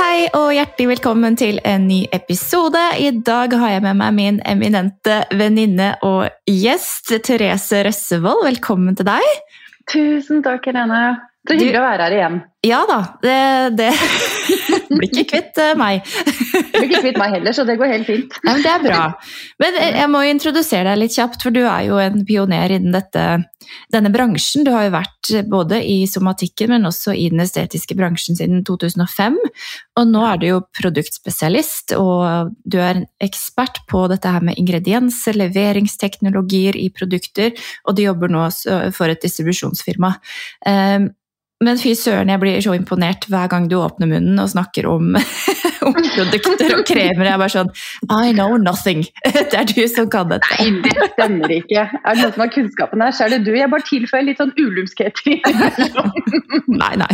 Hei, og hjertelig velkommen til en ny episode. I dag har jeg med meg min eminente venninne og gjest, Therese Røssevold. Velkommen til deg. Tusen takk, Helene. Så hyggelig å være her igjen. Ja da, det, det blir ikke kvitt uh, meg. blir ikke kvitt meg heller, så det går helt fint. Ja, det er bra. Men jeg må introdusere deg litt kjapt, for du er jo en pioner innen dette, denne bransjen. Du har jo vært både i somatikken, men også i den estetiske bransjen siden 2005. Og nå er du jo produktspesialist, og du er en ekspert på dette her med ingredienser, leveringsteknologier i produkter, og du jobber nå for et distribusjonsfirma. Um, men fy søren, jeg blir så imponert hver gang du åpner munnen og snakker om, om produkter og kremer. Jeg er bare sånn I know nothing. Det er du som kan dette. Nei, det stemmer ikke. Er det noen som har kunnskapen her, så er det du. Jeg bare tilføyer litt sånn ulumskhet nei, nei.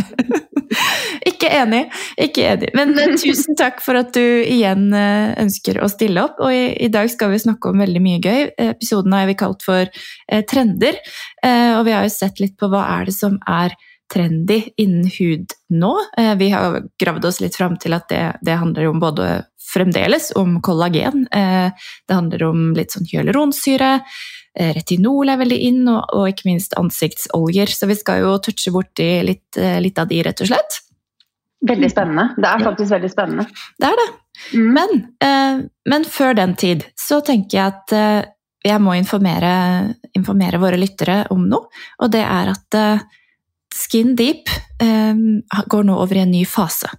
Ikke enig. Ikke enig. Men uh, tusen takk for at du igjen uh, ønsker å stille opp. Og i, i, dag skal vi snakke om veldig mye gøy. Episoden har vi kalt for eh, trender. og vi har jo sett litt på hva er det som er trendy innen hud nå. Eh, vi har gravd oss litt fram til at det, det, handler om både fremdeles om kollagen, eh, det handler om litt sånn hyaluronsyre, eh, retinol er veldig inn, og, og, ikke minst ansiktsoljer. Så vi skal jo touche borti litt, litt av de, rett og slett. Veldig spennende. Det er faktisk veldig spennende. Det er det. Mm. Men, men, før den tid så tenker jeg at jeg må informere, informere våre lyttere om noe, og det er at Skin Deep um, går nå over i en ny fase.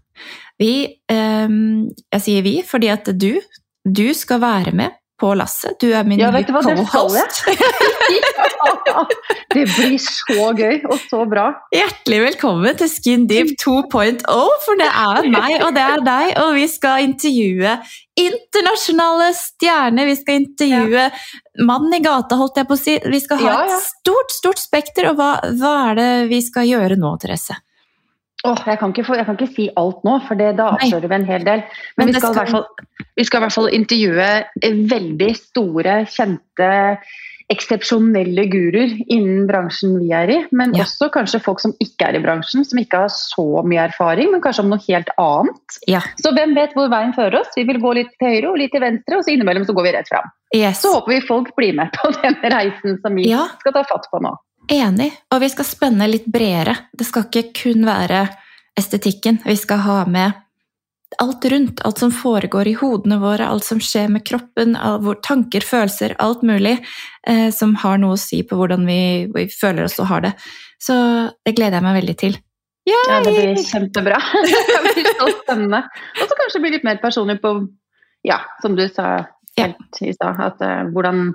Vi um, Jeg sier vi fordi at du, du skal være med på lasset. Du er min ja, nye co-host. ja, det blir så gøy og så bra. Hjertelig velkommen til Skin Deep 2.0, for det er meg og det er deg, og vi skal intervjue internasjonale stjerner. Vi skal intervjue ja. mannen i gata, holdt jeg på å si. Vi skal ha et stort, stort spekter. Og hva, hva er det vi skal gjøre nå, Therese? Oh, jeg, kan få, jeg, kan ikke si alt nå, for det, da avslører vi en hel del. Men, Men vi, skal skal... Fall, vi, skal i hvert fall intervjue veldig store, kjente, eksepsjonelle guruer innen bransjen vi er i. Men ja. også kanskje folk som ikke er i bransjen, som ikke har så mye erfaring, men kanskje om noe helt annet. Ja. Så hvem vet hvor veien fører oss? Vi vil gå litt til høyre og litt til venstre, og så innimellom så går vi rett fram. Yes. Så håper vi folk blir med på den reisen som vi ja. skal ta fatt på nå. Enig. Og vi skal spenne litt bredere. Det skal ikke kun være estetikken. Vi skal ha med alt rundt. Alt som foregår i hodene våre, alt som skjer med kroppen, tanker, følelser, alt mulig eh, som har noe å si på hvordan vi, vi, føler oss og har det. Så det gleder jeg meg veldig til. Yay! Ja, det blir kjempebra. det blir så spennende. Og så kanskje bli litt mer personlig på, ja, som du sa helt i stad, at uh, hvordan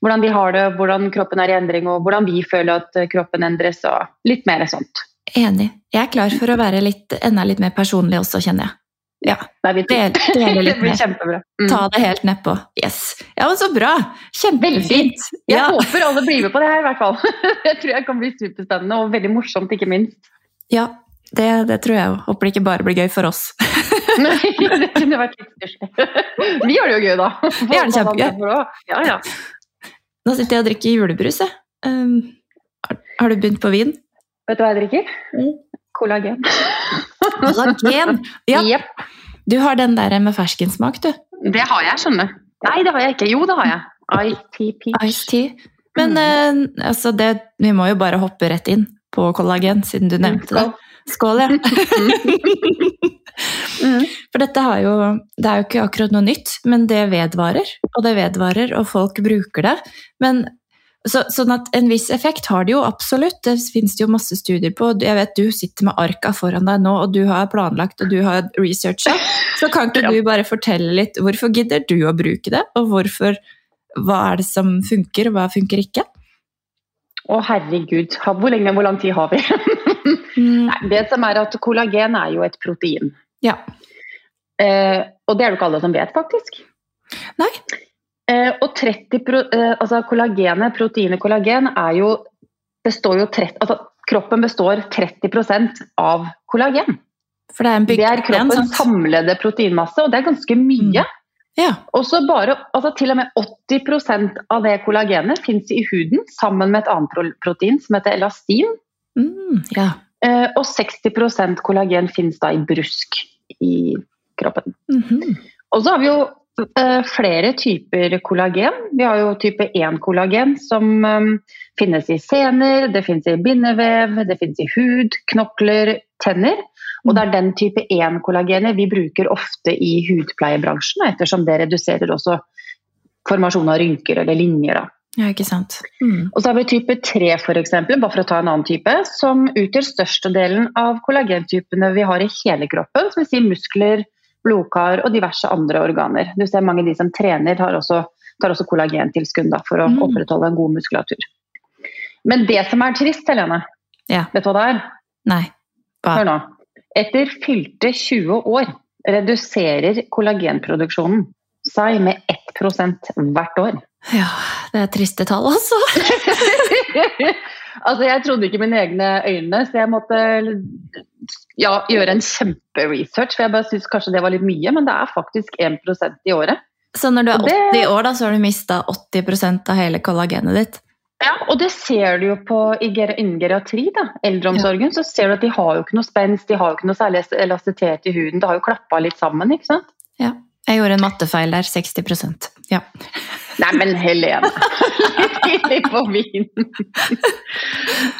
hvordan vi har det, hvordan kroppen er i endring, og hvordan vi føler at kroppen endres, og litt mer sånt. Enig. Jeg er klar for å være litt, enda litt mer personlig også, kjenner jeg. Ja, det, det, det blir kjempebra. Mm. Ta det helt nedpå. Yes. Ja, men så bra! Kjempefint. Jeg ja. håper alle blir med på det her, i hvert fall. Jeg tror jeg kan bli superspennende og veldig morsomt, ikke minst. Ja, det, det tror jeg òg. Håper det ikke bare blir gøy for oss. Nei, det kunne vært litt stusslig. Vi har det jo gøy, da. Vi har det kjempegøy. Ja, ja. Nå sitter jeg og drikker julebrus, jeg. Um, har, har, du begynt på vin? Vet du hva jeg drikker? Mm. Kollagen. Kollagen? Ja. Yep. Du har den der med ferskensmak, du. Det har jeg, skjønner Nei, det har jeg ikke. Jo, det har jeg. ITP. Ice tea. Men mm. uh, altså det, vi må jo bare hoppe rett inn på kollagen, siden du nevnte det. Skål, ja. mm. For dette har jo Det er jo ikke akkurat noe nytt, men det vedvarer. Og det vedvarer, og folk bruker det. Men så, sånn at en viss effekt har det jo absolutt. Det finnes det jo masse studier på. Jeg vet du sitter med arka foran deg nå, og du har planlagt og du har researcha. Så kan ikke du bare fortelle litt hvorfor gidder du å bruke det, og hvorfor, hva er det som funker, og hva funker ikke? Å herregud, hvor, lenge, hvor lang tid har vi? mm. Nei, det som er at Kollagen er jo et protein. Ja. Eh, og det er det ikke alle som vet, faktisk. Nei. Eh, og 30 pro, eh, altså kollagenet, proteinet kollagen, er jo består jo 30, altså Kroppen består 30% av kollagen. For det er en Det er kroppens sånn. samlede proteinmasse, og det er ganske mye. Mm. Ja. Og så bare, altså Til og med 80% av det kollagenet fins i huden sammen med et annet protein som heter elastin. Mm, ja. Eh, og 60% kollagen finnes da i brusk i kroppen. Mhm. Og så har vi jo eh, flere typer kollagen. Vi har jo type 1-kollagen som eh, finnes i sener, det finnes i bindevev, det finnes i hud, knokler, tenner. Og det er den type 1-kollagenet vi bruker ofte i hudpleiebransjen, ettersom det reduserer også formasjon av rynker eller linjer. Da. Ja, ikke sant. Mm. Og så har vi type 3 for eksempel, bare for å ta en annen type, som utgjør størstedelen av kollagentypene vi har i hele kroppen, som vil si muskler, blodkar og diverse andre organer. Du ser mange av de som trener også, tar også kollagentilskudd da, for å Mm. opprettholde en god muskulatur. Men det som er trist, Helene, Ja. vet du hva det er? Nei. Hva? Hør nå. Etter fylte 20 år reduserer kollagenproduksjonen seg med 1% hvert år. Ja, det er triste tall, altså. altså, jeg trodde ikke mine egne øyne, så jeg måtte ja, gjøre en kjemperesearch. For jeg bare syns kanskje det var litt mye, men det er faktisk 1% i året. Så når du er 80 det- 80 år, da, så har du mista 80% av hele kollagenet ditt? Ja, og det ser du jo på innen geriatri, da, eldreomsorgen. Så ser du at de har jo ikke noe spenst, de har jo ikke noe særlig elastitet i huden. Det har jo klappa litt sammen, ikke sant. Ja. Jeg gjorde en mattefeil der. 60% Ja. Nei, men Helene. Litt tidlig på vinen.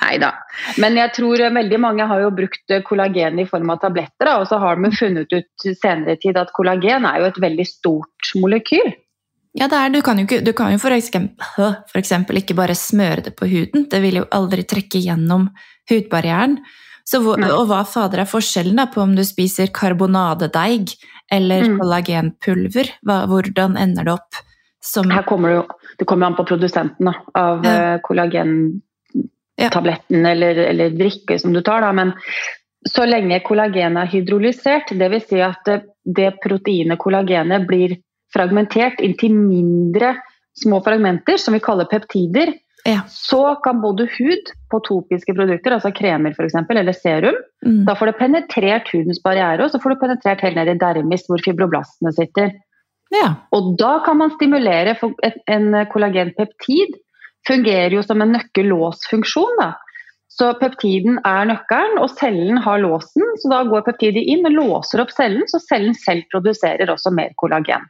Nei da. Men jeg tror veldig mange har jo brukt kollagen i form av tabletter, da, og så har de funnet ut senere tid at kollagen er jo et veldig stort molekyl. Ja, det er, du kan jo, ikke, du kan jo for, eksempel, for eksempel ikke bare smøre det på huden. Det vil jo aldri trekke gjennom hudbarrieren. Så hvor, og hva fader er forskjellen da på om du spiser karbonadedeig eller Mm. kollagenpulver? Hva, hvordan ender det opp som Her kommer det jo det kommer an på produsenten da, av Ja. ja. kollagentabletten eller, eller drikke som du tar. Da. Men så lenge kollagen er hydrolysert, dvs. Si at det, det proteinet kollagenet blir fragmentert inn til mindre små fragmenter, som vi kaller peptider, Ja. så kan både hud på topiske produkter, altså kremer f.eks., eller serum, mm. da får det penetrert hudens barriere, og så får du penetrert helt ned i dermis, hvor fibroblastene sitter. Ja. Og da kan man stimulere for en kollagenpeptid. Fungerer jo som en nøkkellåsfunksjon. Da. Så peptiden er nøkkelen, og cellen har låsen. Så da går peptidet inn og låser opp cellen, så cellen selv produserer også mer kollagen.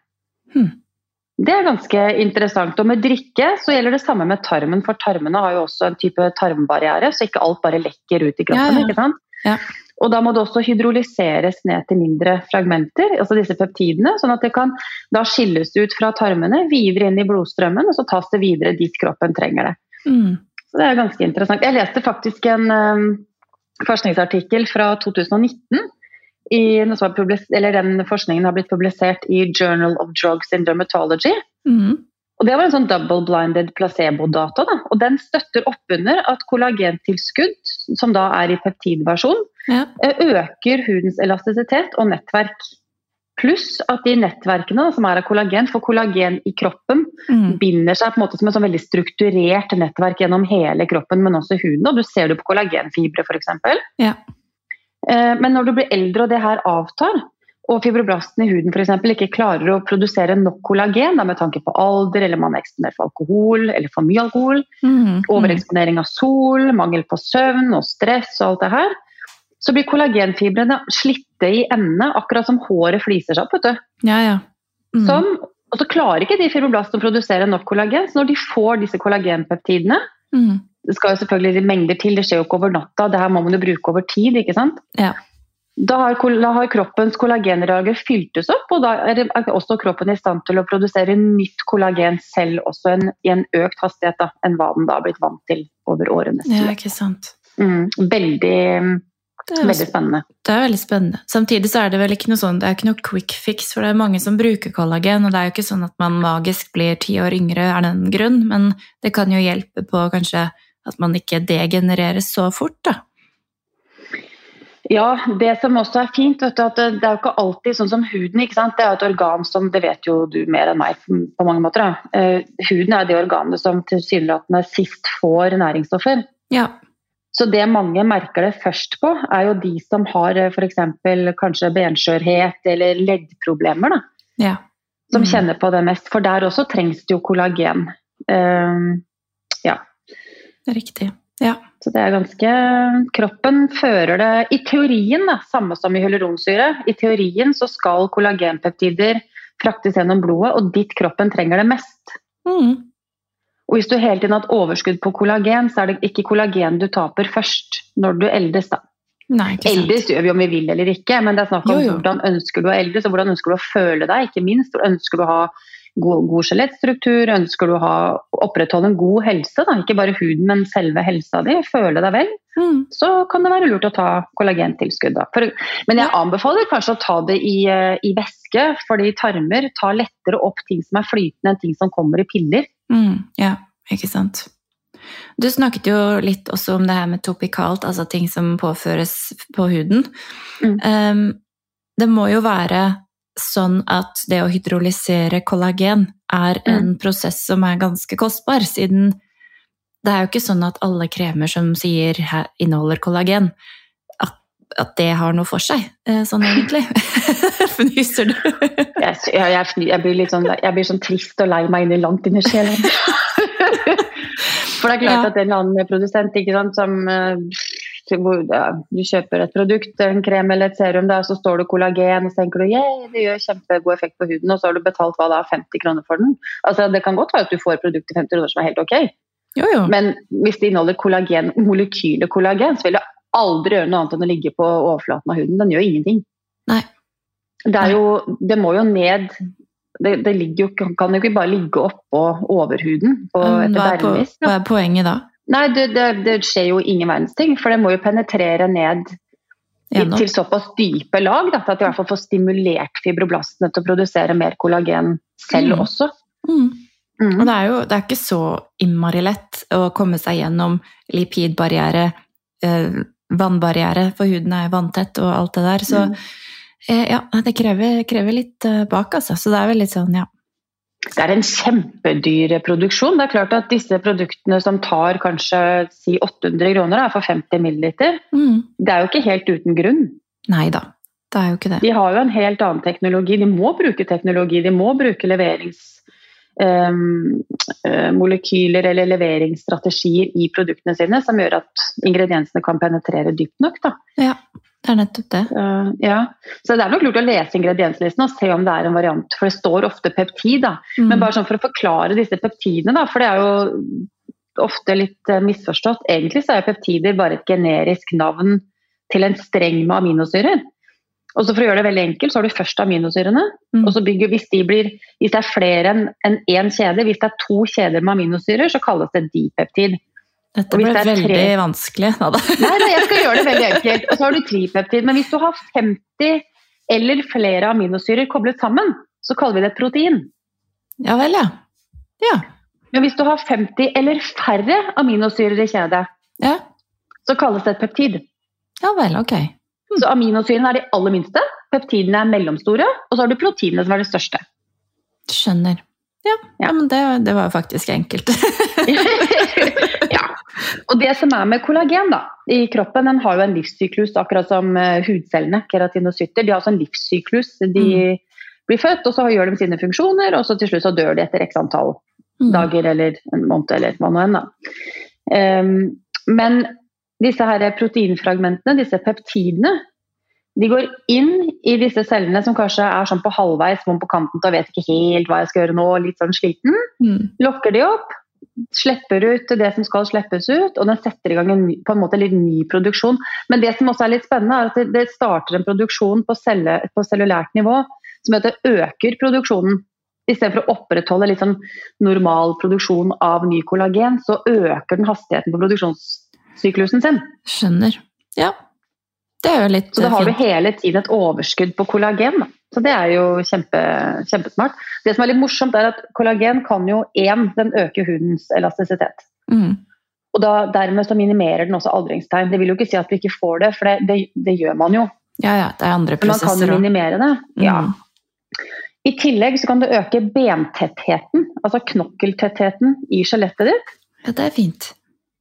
Hmm. Det er ganske interessant. Og med drikke så gjelder det samme med tarmen, for tarmene har jo også en type tarmbarriere, så ikke alt bare lekker ut i kroppen. Ja, ja. ikke sant? Ja. Og da må det også hydrolyseres ned til mindre fragmenter, altså disse peptidene, sånn at det kan da skilles ut fra tarmene, videre inn i blodstrømmen, og så tas det videre dit kroppen trenger det. Mm. Så det er ganske interessant. Jeg leste faktisk en um, forskningsartikkel fra 2019. I, den forskningen har blitt publisert i Journal of Drugs in Dermatology. Mm. Og Det var en sånn double-blinded placebo-data. da, og Den støtter oppunder at kollagentilskudd, som da er i peptidversjon, Ja. eh, øker hudens elastisitet og nettverk. Pluss at de nettverkene som er av kollagen, for kollagen i kroppen Mm. binder seg på en måte som et sånn veldig strukturert nettverk gjennom hele kroppen, men også huden. og Du ser det på kollagenfibre f.eks. Ja. Eh, Men når du blir eldre og det her avtar, og fibroblastene i huden eksempel, ikke klarer å produsere nok kollagen da, med tanke på alder, eller man er eksponert for alkohol eller for mye alkohol, Mm. overeksponering av sol, mangel på søvn og stress og alt det her, så blir kollagenfibrene slitte i endene, akkurat som håret fliser seg opp. vet du. Ja, ja. Mm. Som, og så klarer ikke de fibroblastene å produsere nok kollagen, så når de får disse kollagenpeptidene Mm. Det skal jo selvfølgelig mengder til, det skjer jo ikke over natta, det her må man jo bruke over tid. ikke sant? Ja. Da har, da har kroppens kollagenlager fyltes opp, og da er, det, er også kroppen i stand til å produsere nytt kollagen selv, også en, i en økt hastighet da, enn hva den da har blitt vant til over årene. ja, ikke sant. Mm, veldig, Det er, veldig spennende. det er veldig spennende. Samtidig så er det vel ikke noe sånn, det er ikke noe quick fix, for det er mange som bruker kollagen, og det er jo ikke sånn at man magisk blir ti år yngre av den grunn, men det kan jo hjelpe på kanskje at man ikke degenereres så fort, da. Ja, det som også er fint, vet du, at det, er jo ikke alltid sånn som huden. ikke sant? Det er jo et organ som Det vet jo du mer enn meg på mange måter. da. Eh, huden er det organet som tilsynelatende sist får næringsstoffer. Ja. Så det mange merker det først på, er jo de som har f.eks. kanskje benskjørhet eller leddproblemer. da. ja. Som Mm. kjenner på det mest. For der også trengs det jo kollagen. Eh, ja. Riktig. Ja. Så det er ganske Kroppen fører det I teorien, da, samme som i hyaluronsyre, i teorien så skal kollagenpeptider fraktes gjennom blodet, og ditt kroppen trenger det mest. Mm. Og hvis du hele tiden har et overskudd på kollagen, så er det ikke kollagen du taper først når du eldes. da. Nei. Eldes gjør vi om vi vil eller ikke, men det er snakk om Jo, jo. hvordan ønsker du å eldes, og hvordan ønsker du å føle deg, ikke minst. Hvordan Ønsker du å ha god, god skjelettstruktur, ønsker du å ha, opprettholde en god helse, da. ikke bare huden, men selve helsa di, føle deg vel, Mm. så kan det være lurt å ta kollagentilskudd. Da. For, men jeg anbefaler kanskje å ta det i, eh, i væske, fordi tarmer tar lettere opp ting som er flytende enn ting som kommer i piller. Mm. Ja, ikke sant. Du snakket jo litt også om det her med topikalt, altså ting som påføres på huden. Mm. Um, det må jo være sånn at det å hydrolysere kollagen er en prosess som er ganske kostbar, siden det er jo ikke sånn at alle kremer som sier inneholder kollagen, at, at det har noe for seg, eh, sånn egentlig. Fnyser du? Jeg, jeg, jeg, jeg, blir litt sånn, jeg blir sånn trist og lei meg inni langt inni sjela. For det er klart Ja. at en eller annen produsent ikke sant, som eh, hvor, ja, Du kjøper et produkt, en krem eller et serum, da, så står det kollagen, og så tenker du yeah, det gjør kjempegod effekt på huden, og så har du betalt hva da, 50 kroner for den. Altså, Det kan godt være at du får produktet i 50 kroner som er helt ok, Jo, jo. men hvis det inneholder kollagen, molekylet kollagen, så vil det aldri gjøre noe annet enn å ligge på overflaten av huden. Den gjør ingenting. Nei. Det, er jo, det må jo ned det, det ligger jo, kan jo ikke bare ligge oppå overhuden på Hva er, på, hva er poenget da? Nei, det, det, det skjer jo ingen verdens ting, for det må jo penetrere ned Gjennom? til såpass dype lag da, at de i hvert fall får stimulert fibroblastene til å produsere mer kollagen selv Mm. også. Mm. Mm. Og det er jo det er ikke så innmari lett å komme seg gjennom lipidbarriere, eh, vannbarriere, for huden er vanntett og alt det der. Så Mm. eh, ja, det krever, krever litt eh, bak, altså. Så det er vel litt sånn, ja. Det er en kjempedyr produksjon. Det er klart at disse produktene som tar kanskje si 800 kroner da, for 50 milliliter, Mm. det er jo ikke helt uten grunn. Nei da, det er jo ikke det. De har jo en helt annen teknologi. De må bruke teknologi. De må bruke leveringsmolekyler eller leveringsstrategier i produktene sine som gjør at ingrediensene kan penetrere dypt nok. Da. Ja, det er nettopp det. Uh, ja. Så det er nok lurt å lese ingredienslisten og se om det er en variant, for det står ofte peptid. Da. Mm. Men bare sånn for å forklare disse peptidene, da, for det er jo ofte litt uh, misforstått. Egentlig så er peptider bare et generisk navn til en streng med aminosyrer. Og så For å gjøre det veldig enkelt, så har du først aminosyrene. Mm. og så bygger, hvis, de blir, hvis det er flere enn enn én kjede, hvis det er to kjeder med aminosyrer, så kalles det dipeptid. Dette ble det veldig tre- vanskelig. Nei, nei, jeg skal gjøre det veldig enkelt. Og så har du tripeptid. Men hvis du har 50 eller flere aminosyrer koblet sammen, så kaller vi det et protein. Ja vel, ja. Ja. Men hvis du har 50 eller færre aminosyrer i kjedet, Ja, så kalles det et peptid. ja vel, ok. Så aminosyrene er de aller minste, peptidene er mellomstore, og så har du proteinene som er det største. Skjønner. Ja, ja. Ja. men det, det var jo faktisk enkelt. Og det som er med kollagen da, i kroppen, den har jo en livssyklus, akkurat som eh, hudcellene, keratinocytter. De har også en livssyklus. De blir født, og så gjør de sine funksjoner, og så til slutt så dør de etter x antall Mm. dager eller en måned eller hva nå enn. Ehm, men disse her proteinfragmentene, disse peptidene, de går inn i disse cellene som kanskje er sånn på halvveis, vond på kanten og vet ikke helt hva jeg skal gjøre nå, litt sånn sliten. Mm. Lokker de opp, slipper ut det som skal slippes ut, og den setter i gang en, på en måte litt ny produksjon. Men det som også er litt spennende, er at det, det starter en produksjon på, celle, på cellulært nivå som heter øker produksjonen. Istedenfor å opprettholde litt sånn normal produksjon av ny kollagen, så øker den hastigheten på produksjonssyklusen sin. Skjønner. Ja. Det er jo litt Så da har har du hele tiden et overskudd på kollagen. Så det er jo kjempe, kjempesmart. Det som er litt morsomt, er at kollagen kan jo én, den øker hudens elastisitet. Mm. Og da, dermed så minimerer den også aldringstegn. Det vil jo ikke si at vi ikke får det, for det, det, det gjør man jo. Ja, ja, det er andre prosesser. Men man kan minimere det. Mm. Ja. I tillegg så kan du øke bentettheten, altså knokkeltettheten i skjelettet ditt. Ja, det er fint.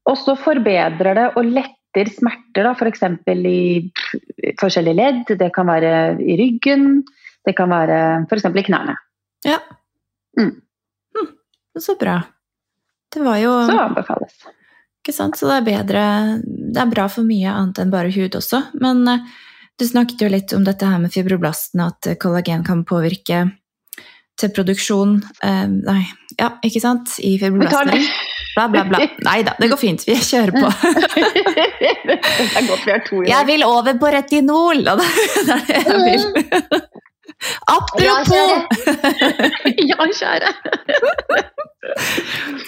Og så forbedrer det og letter smerter, f.eks. For i forskjellige ledd. Det kan være i ryggen, det kan være f.eks. i knærne. Ja. Mm. Hm, så bra. Det var jo Så anbefales. Ikke sant? Så det er bedre Det er bra for mye annet enn bare hud også. Men uh, du snakket jo litt om dette her med fibroblastene, at kollagen kan påvirke til produksjon eh, Nei, ja, ikke sant? I fibroblastene. Bla, bla, bla. Nei da, det går fint. Vi kjører på. det er godt vi er to i dag. Jeg vil over på retinol! Og det er det jeg vil. Apropos! Ja, kjære.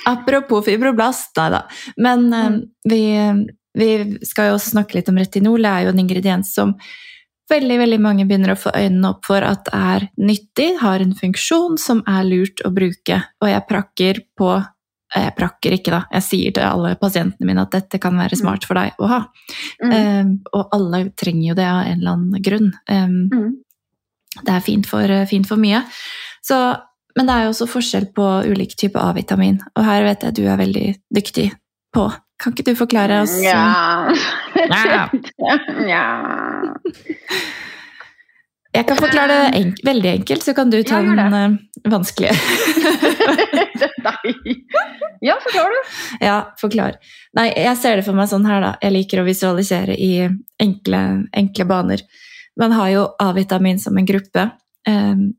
Apropos fibroblast, nei da. Men mm. vi, vi, skal jo også snakke litt om retinol. Det er jo en ingrediens som veldig veldig mange begynner å få øynene opp for at er nyttig, har en funksjon som er lurt å bruke. Og jeg prakker på Jeg prakker ikke, da. Jeg sier til alle pasientene mine at dette kan være smart for deg å ha. Mm. Um, og alle trenger jo det av en eller annen grunn. Um, mm det er fint for, fint for mye. Så, men det er jo også forskjell på ulike typer A-vitamin, og her vet jeg du er veldig dyktig på. Kan ikke du forklare oss? Ja. ja. Jeg kan forklare det enk veldig enkelt, så kan du ta ja, den uh, vanskelige. Nei. Ja, forklar du. Ja, forklar. Nei, jeg ser det for meg sånn her, da. Jeg liker å visualisere i enkle, enkle baner. Man har jo A-vitamin som en gruppe. Um,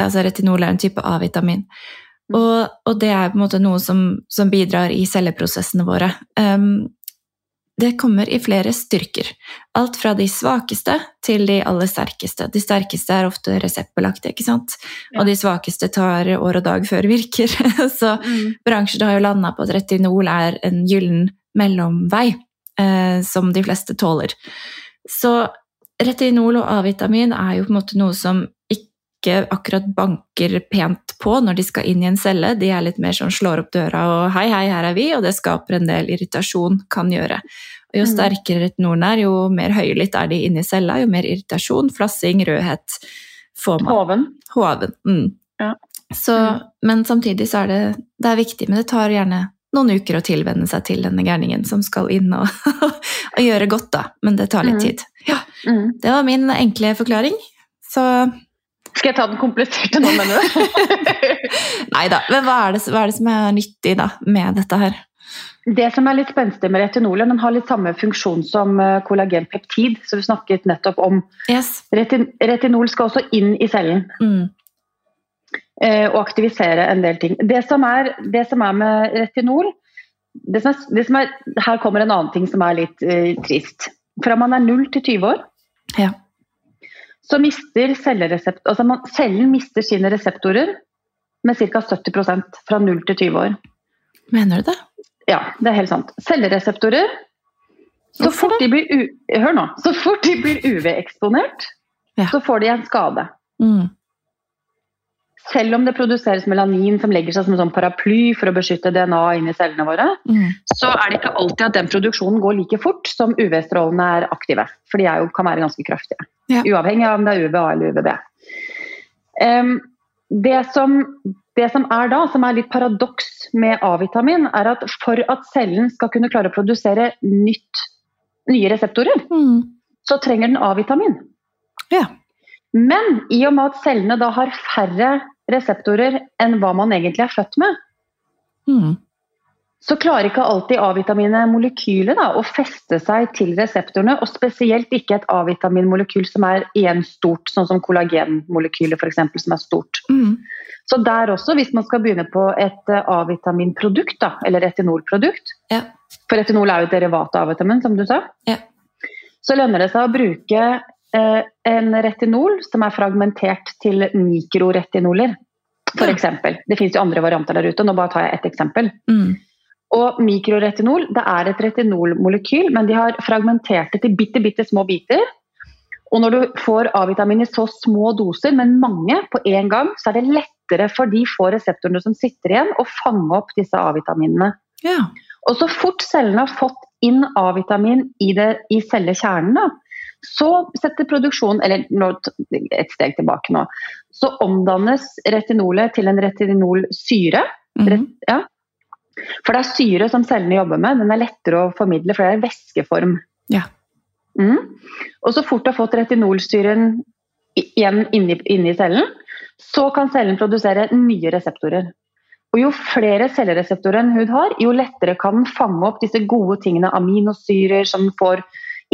altså retinol er en type A-vitamin. Mm. Og, og, det er på en måte noe som, som bidrar i celleprosessene våre. Um, det kommer i flere styrker. Alt fra de svakeste til de aller sterkeste. De sterkeste er ofte reseptbelagte, ikke sant? Ja. Og de svakeste tar år og dag før virker. Så mm. bransjen har jo landa på at retinol er en gyllen mellomvei eh, som de fleste tåler. Så retinol og A-vitamin er jo på en måte noe som ikke akkurat banker pent på når de skal inn i en celle. De er litt mer sånn slår opp døra og 'hei, hei, her er vi', og det skaper en del irritasjon, kan gjøre. Og jo mm. sterkere retinoren er, jo mer høylytt er de inni cella, jo mer irritasjon, flassing, rødhet får man. Hoven. Hoven. Mm. Ja. Så, mm. men samtidig så er det, det er viktig, men det tar gjerne noen uker å tilvenne seg til denne gærningen som skal inn og, og gjøre godt, da. Men det tar litt mm. tid. Ja, mm. Det var min enkle forklaring. Så Skal jeg ta den kompliserte nå, mener du? Nei da. Men hva er, det, hva er, det, som er nyttig da, med dette her? Det som er litt spenstig med retinolet, den har litt samme funksjon som eh, kollagenpeptid, som vi snakket nettopp om. Yes. Retin retinol skal også inn i cellen. Mm. Eh, og aktivisere en del ting. Det som er, det som er med retinol det som er, det som er, Her kommer en annen ting som er litt uh, trist. Fra man er 0 til 20 år, ja. Så mister altså man, cellen mister sine reseptorer med ca. 70 fra 0 til 20 år. Mener du det? Ja, det er helt sant. Cellereseptorer så fort, de blir, hør nå, så fort de blir UV-eksponert, ja. så får de en skade. Mm. Selv om det produseres melanin som legger seg som en sånn paraply for å beskytte DNA inni cellene våre, mm. så er det ikke alltid at den produksjonen går like fort som UV-strålene er aktive. For de jo, kan være ganske kraftige. Ja. Uavhengig av om det er UVA eller UVB. Um, det, som, det som er da, som er litt paradoks med A-vitamin, er at for at cellen skal kunne klare å produsere nytt, nye reseptorer, mm. så trenger den A-vitamin. Ja. Men i og med at cellene da har færre reseptorer enn hva man egentlig er født med, mm. så klarer ikke alltid A-vitaminet molekylet å feste seg til reseptorene, og spesielt ikke et A-vitaminmolekyl som er igjen stort, sånn som kollagenmolekylet f.eks. som er stort. Mm. Så der også, hvis man skal begynne på et eh, A-vitaminprodukt, eller retinolprodukt, ja. for retinol er jo et derivat av A-vitamin, som du sa, ja. så lønner det seg å bruke en retinol som er fragmentert til mikroretinoler, f.eks. Det finnes jo andre varianter der ute, nå bare tar jeg ett eksempel. Mm. Og mikroretinol det er et retinolmolekyl, men de har fragmentert det til bitte, bitte små biter. Og når du får A-vitamin i så små doser, men mange på én gang, så er det lettere for de få reseptorene som sitter igjen, å fange opp disse A-vitaminene. Ja. Og så fort cellene har fått inn A-vitamin i, i cellekjernen, så setter produksjonen Eller et steg tilbake nå. Så omdannes retinolet til en retinolsyre. Mm -hmm. ja. For det er syre som cellene jobber med. Den er lettere å formidle, for det er væskeform. Ja. Mm. Og så fort du har fått retinolsyren igjen inni, inni cellen, så kan cellen produsere nye reseptorer. Og Jo flere cellereseptorer en hud har, jo lettere kan den fange opp disse gode tingene, aminosyrer som får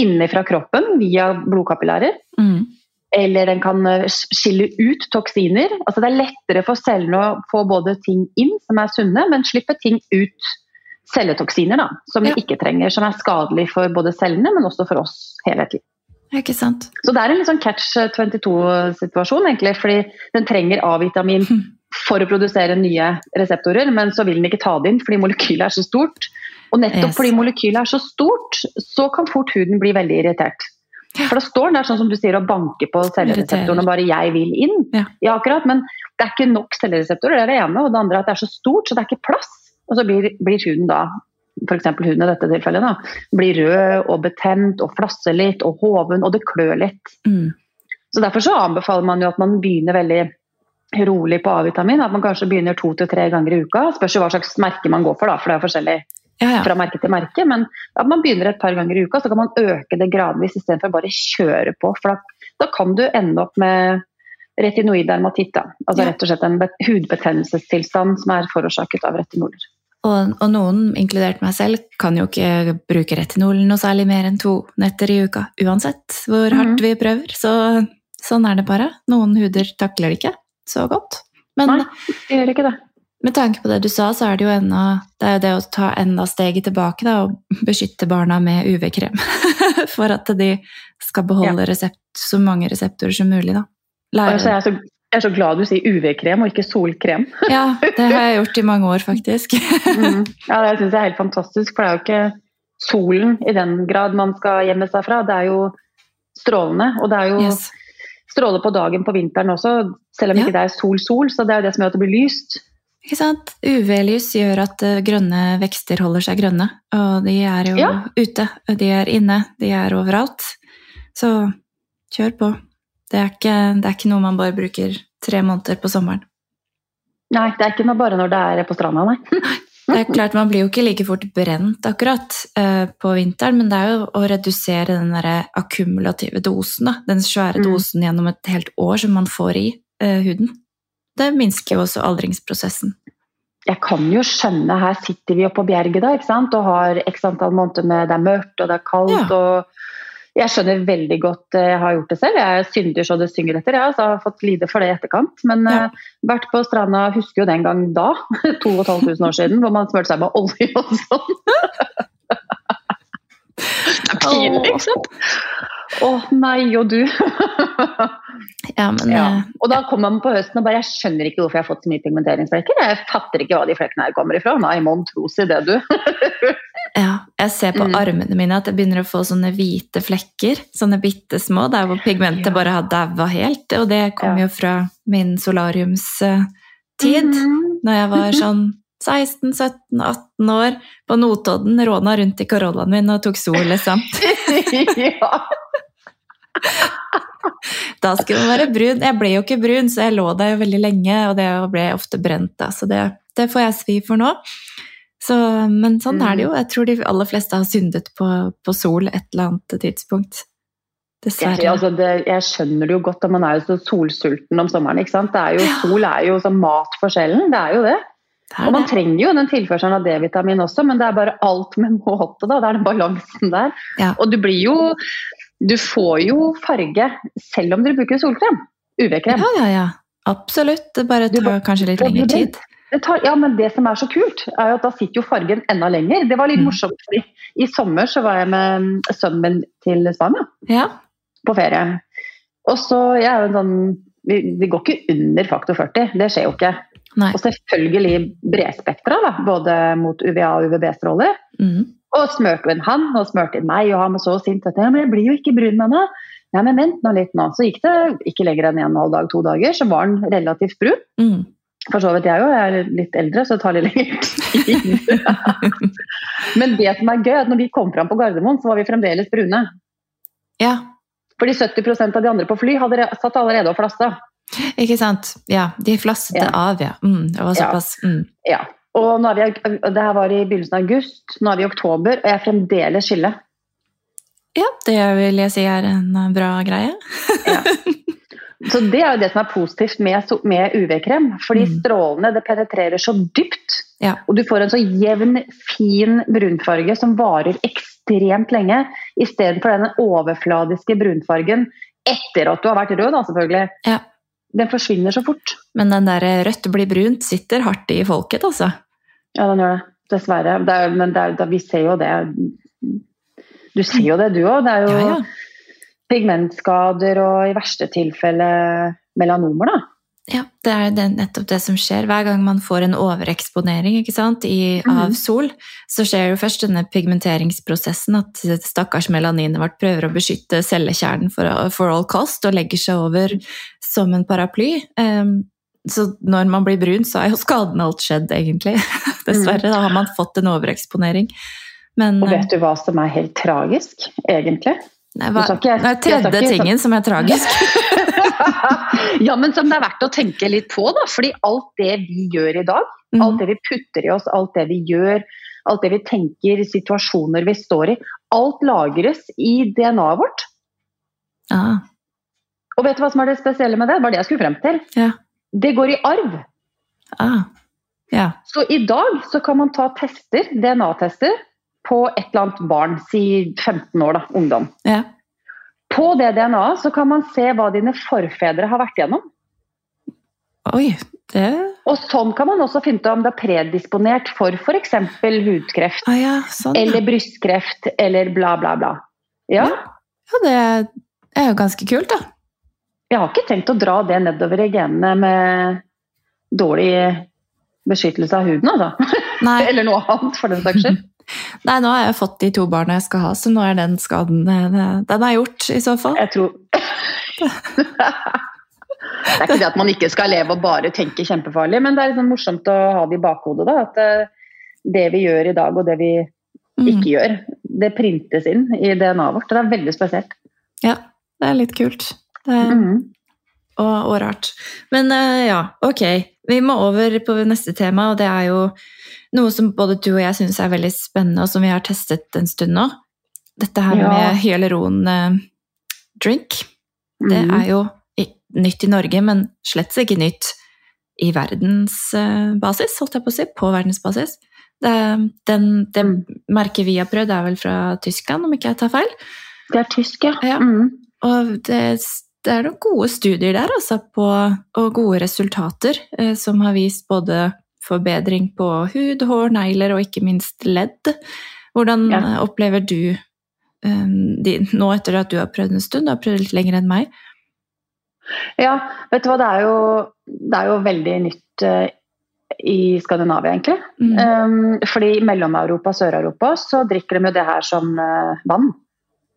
innenfra kroppen via blodkapillærer. Mm. Eller den kan eh, skille ut toksiner. Altså Det er lettere for cellene å få både ting inn som er sunne, men slippe ting ut, celletoksiner, da, som ja. vi ikke trenger. Som er skadelig for både cellene, men også for oss helhetlig. Ikke sant. Så det er en sånn catch 22-situasjon, egentlig. Fordi den trenger A-vitamin for å produsere nye reseptorer, men så vil den ikke ta det inn fordi molekylet er så stort. Og nettopp yes. fordi molekylet er så stort, så kan fort huden bli veldig irritert. For da står den der sånn som du sier og banker på cellereseptoren og bare 'jeg vil inn'. Ja. ja. akkurat, Men det er ikke nok cellereseptorer, det er det ene. Og det andre er at det er så stort, så det er ikke plass. Og så blir, blir huden da f.eks. huden i dette tilfellet, da, blir rød og betent og flasser litt og hoven, og det klør litt. Mm. Så Derfor så anbefaler man jo at man begynner veldig rolig på A-vitamin. At man kanskje begynner to til tre ganger i uka. Spørs jo hva slags merke man går for, da, for det er forskjellig ja, ja. fra merke til merke. Men at man begynner et par ganger i uka, så kan man øke det gradvis istedenfor bare kjøre på. For da, da, kan du ende opp med retinoid dermatitt. Altså rett og slett en hudbetennelsestilstand som er forårsaket av retinoler. Og, og, noen, inkludert meg selv, kan jo ikke bruke retinol noe særlig mer enn to netter i uka. Uansett hvor hardt mm. vi prøver. Så sånn er det bare. Noen huder takler det ikke så godt. Men Nei, det gjør ikke det. Med tanke på det du sa, så er det jo enda, det, det å ta enda steget tilbake da, og beskytte barna med UV-krem. For at de skal beholde ja. resept, så mange reseptorer som mulig. Da. Altså, jeg, er så, jeg, er så, glad du sier UV-krem og ikke solkrem. ja, det har jeg gjort i mange år, faktisk. mm. Ja, Det syns jeg er helt fantastisk, for det er jo ikke solen i den grad man skal gjemme seg fra. Det er jo strålende, og det er jo yes stråler på dagen på vinteren også, selv om ja. ikke det er sol-sol. Så det er jo det som gjør at det blir lyst. Ikke sant? UV-lys gjør at eh, grønne vekster holder seg grønne. Og de er jo ja. ute, de er inne, de er overalt. Så kjør på. Det er, ikke, det er ikke noe man bare bruker tre måneder på sommeren. Nei, det er ikke noe bare når det er på stranda, nei. Det er klart, Man blir jo ikke like fort brent akkurat uh, på vinteren, men det er jo å redusere den der akkumulative dosen. Da. Den svære mm. dosen gjennom et helt år som man får i uh, huden. Det minsker også aldringsprosessen. Jeg kan jo skjønne, her sitter vi oppe på Bjerget da, ikke sant? og har x antall måneder med det er mørkt og det er kaldt. Ja. og jeg skjønner veldig godt eh, Jeg har gjort det selv. Jeg er synder så det synger etter. Jeg har fått lide for det i etterkant. Men ja. uh, vært på stranda, husker jo den gang da, 2500 år siden, hvor man smurte seg med olje og sånn. det er pinlig, ikke sant? Å nei og du. ja, men, ja. Eh, og da kommer man på høsten og bare Jeg skjønner ikke hvorfor jeg har fått så mye pigmenteringsflekker. Jeg fatter ikke hva de flekkene her kommer ifra. Nei, mon tro si det, du. ja, jeg ser på mm. armene mine at jeg begynner å få sånne hvite flekker. Sånne bitte små, der hvor pigmentet ja. bare har daua helt. Og det kom jo fra min solariumstid, mm -hmm. når jeg var sånn 16-17-18 år på Notodden, råna rundt i Corollaen min og tok sol, liksom. ja. Da skulle man være brun. Jeg ble jo ikke brun, så jeg lå der jo veldig lenge, og det ble ofte brent, da. Så det, det får jeg svi for nå. Så, men sånn er det jo. Jeg tror de aller fleste har syndet på, på sol et eller annet tidspunkt. Dessverre. Jeg, altså det, jeg skjønner det jo godt, man er jo så solsulten om sommeren. ikke sant? Er jo, sol er jo som mat for sjelen, det er jo det. det er og man det. trenger jo den tilførselen av D-vitamin også, men det er bare alt med måte. da, Det er den balansen der. Ja. Og du blir jo du får jo farge selv om dere bruker solkrem. UV-krem. Ja, ja, ja. Absolutt. Det bare tar bare, kanskje litt lengre tid. Tar, ja, men det som er så kult, er jo at da sitter jo fargen enda lenger. Det var litt mm. morsomt, fordi i sommer så var jeg med sønnen min til Spania. Ja. På ferie. Og så, jeg er jo en sånn vi, vi, går ikke under faktor 40, det skjer jo ikke. Nei. Og selvfølgelig bredspektra, både mot UVA og UVB-stråler. Mm. Og smørte inn han, og smørte inn meg, og han var så sint. at jeg blir jo ikke brun, mamma. Ja, men vent nå litt nå. Så gikk det ikke lenger enn en og en halv dag, to dager, så var han relativt brun. Mm. For så vidt jeg òg, jeg er litt eldre, så det tar litt lenger tid. Men det som er gøy, er at når vi kom fram på Gardermoen, så var vi fremdeles brune. Ja. Fordi 70% av de andre på fly hadde satt allerede og flassa. Ikke sant? Ja, de flasset Ja. av, ja. Mm, det var såpass. Mm. Ja. Og nå er vi, det her var i begynnelsen av august, nå er vi i oktober, og jeg er fremdeles skille. Ja, det vil jeg si er en eh, bra greie. Ja. Så det er jo det som er positivt med, med UV-krem. Fordi Mm. strålene det penetrerer så dypt. Ja. Og du får en så jevn, fin brunfarge som varer ekstremt lenge. Istedenfor den overfladiske brunfargen etter at du har vært rød, da selvfølgelig. Ja. Den forsvinner så fort. Men den der rødt blir brunt sitter hardt i folket, altså. Ja, den gjør det. Dessverre. Det er, men det er, vi ser jo det. Du ser jo det, du òg. Det er jo Ja, ja. pigmentskader og i verste tilfelle melanomer, da. Ja, det er det, nettopp det som skjer. Hver gang man får en overeksponering sant, i, av Mhm. sol, så skjer jo først denne pigmenteringsprosessen, at stakkars melaninet vårt prøver å beskytte cellekjernen for, for all cost, og legger seg over som en paraply. Ehm, så når man blir brun, så er jo skaden alt skjedd, egentlig. Dessverre, da har man fått en overeksponering. Men Og vet du hva som er helt tragisk, egentlig? Nei, hva, ikke- er tredje tingen som er tragisk? ja, men som det er verdt å tenke litt på, da. Fordi alt det vi gjør i dag, alt Mhm. det vi putter i oss, alt det vi gjør, alt det vi tenker, situasjoner vi står i, alt lagres i DNA-et vårt. Ah, Og vet du hva som er det spesielle med det? Det var det jeg skulle frem til. Ja. Det går i arv. ah, ja. Så i dag så kan man ta tester, DNA-tester, på et eller annet barn, si 15 år, da, ungdom. ja. På det DNA-et så kan man se hva dine forfedre har vært gjennom. Oi, det Og sånn kan man også finne ut om det er predisponert for f.eks. hudkreft. ah, ja, sånn. Eller brystkreft, eller bla, bla, bla. Ja, Ja, det er jo ganske kult, da. Jeg har ikke tenkt å dra det nedover i genene med dårlig beskyttelse av huden, altså. Eller noe annet, for den saks skyld. nei, nå har jeg fått de to barna jeg skal ha, så nå er den skaden eh, Den er gjort, i så fall. Jeg tror Det er ikke det at man ikke skal leve og bare tenke kjempefarlig, men det er liksom morsomt å ha det i bakhodet. da, At eh, det vi gjør i dag og det vi Mm. ikke gjør, det printes inn i DNA-et vårt. Det er veldig spesielt. Ja, det er litt kult. Er, mm. og, og rart. Men eh, ja, ok. Vi må over på neste tema, og det er jo noe som både du og jeg syns er veldig spennende, og som vi har testet en stund nå. Dette her Ja. med hyaluron eh, drink. Det mm. er jo nytt i Norge, men slett ikke nytt i verdensbasis, holdt jeg på å si. På verdensbasis. Det, den, det Mm. merket vi har prøvd, er vel fra Tyskland, om ikke jeg tar feil. Det er tysk, ja. Ja. Mhm. Og det, det er noen gode studier der, altså, på, og gode resultater, eh, som har vist både forbedring på hud, hår, negler og ikke minst ledd. Hvordan Ja. eh, opplever du eh, de, nå etter at du har prøvd en stund, du har prøvd litt lenger enn meg? Ja, vet du hva, det er jo, det er jo veldig nytt eh, i Skandinavia, egentlig. Mm. Um, fordi i Mellom-Europa og Sør-Europa så drikker de jo det her som uh, vann.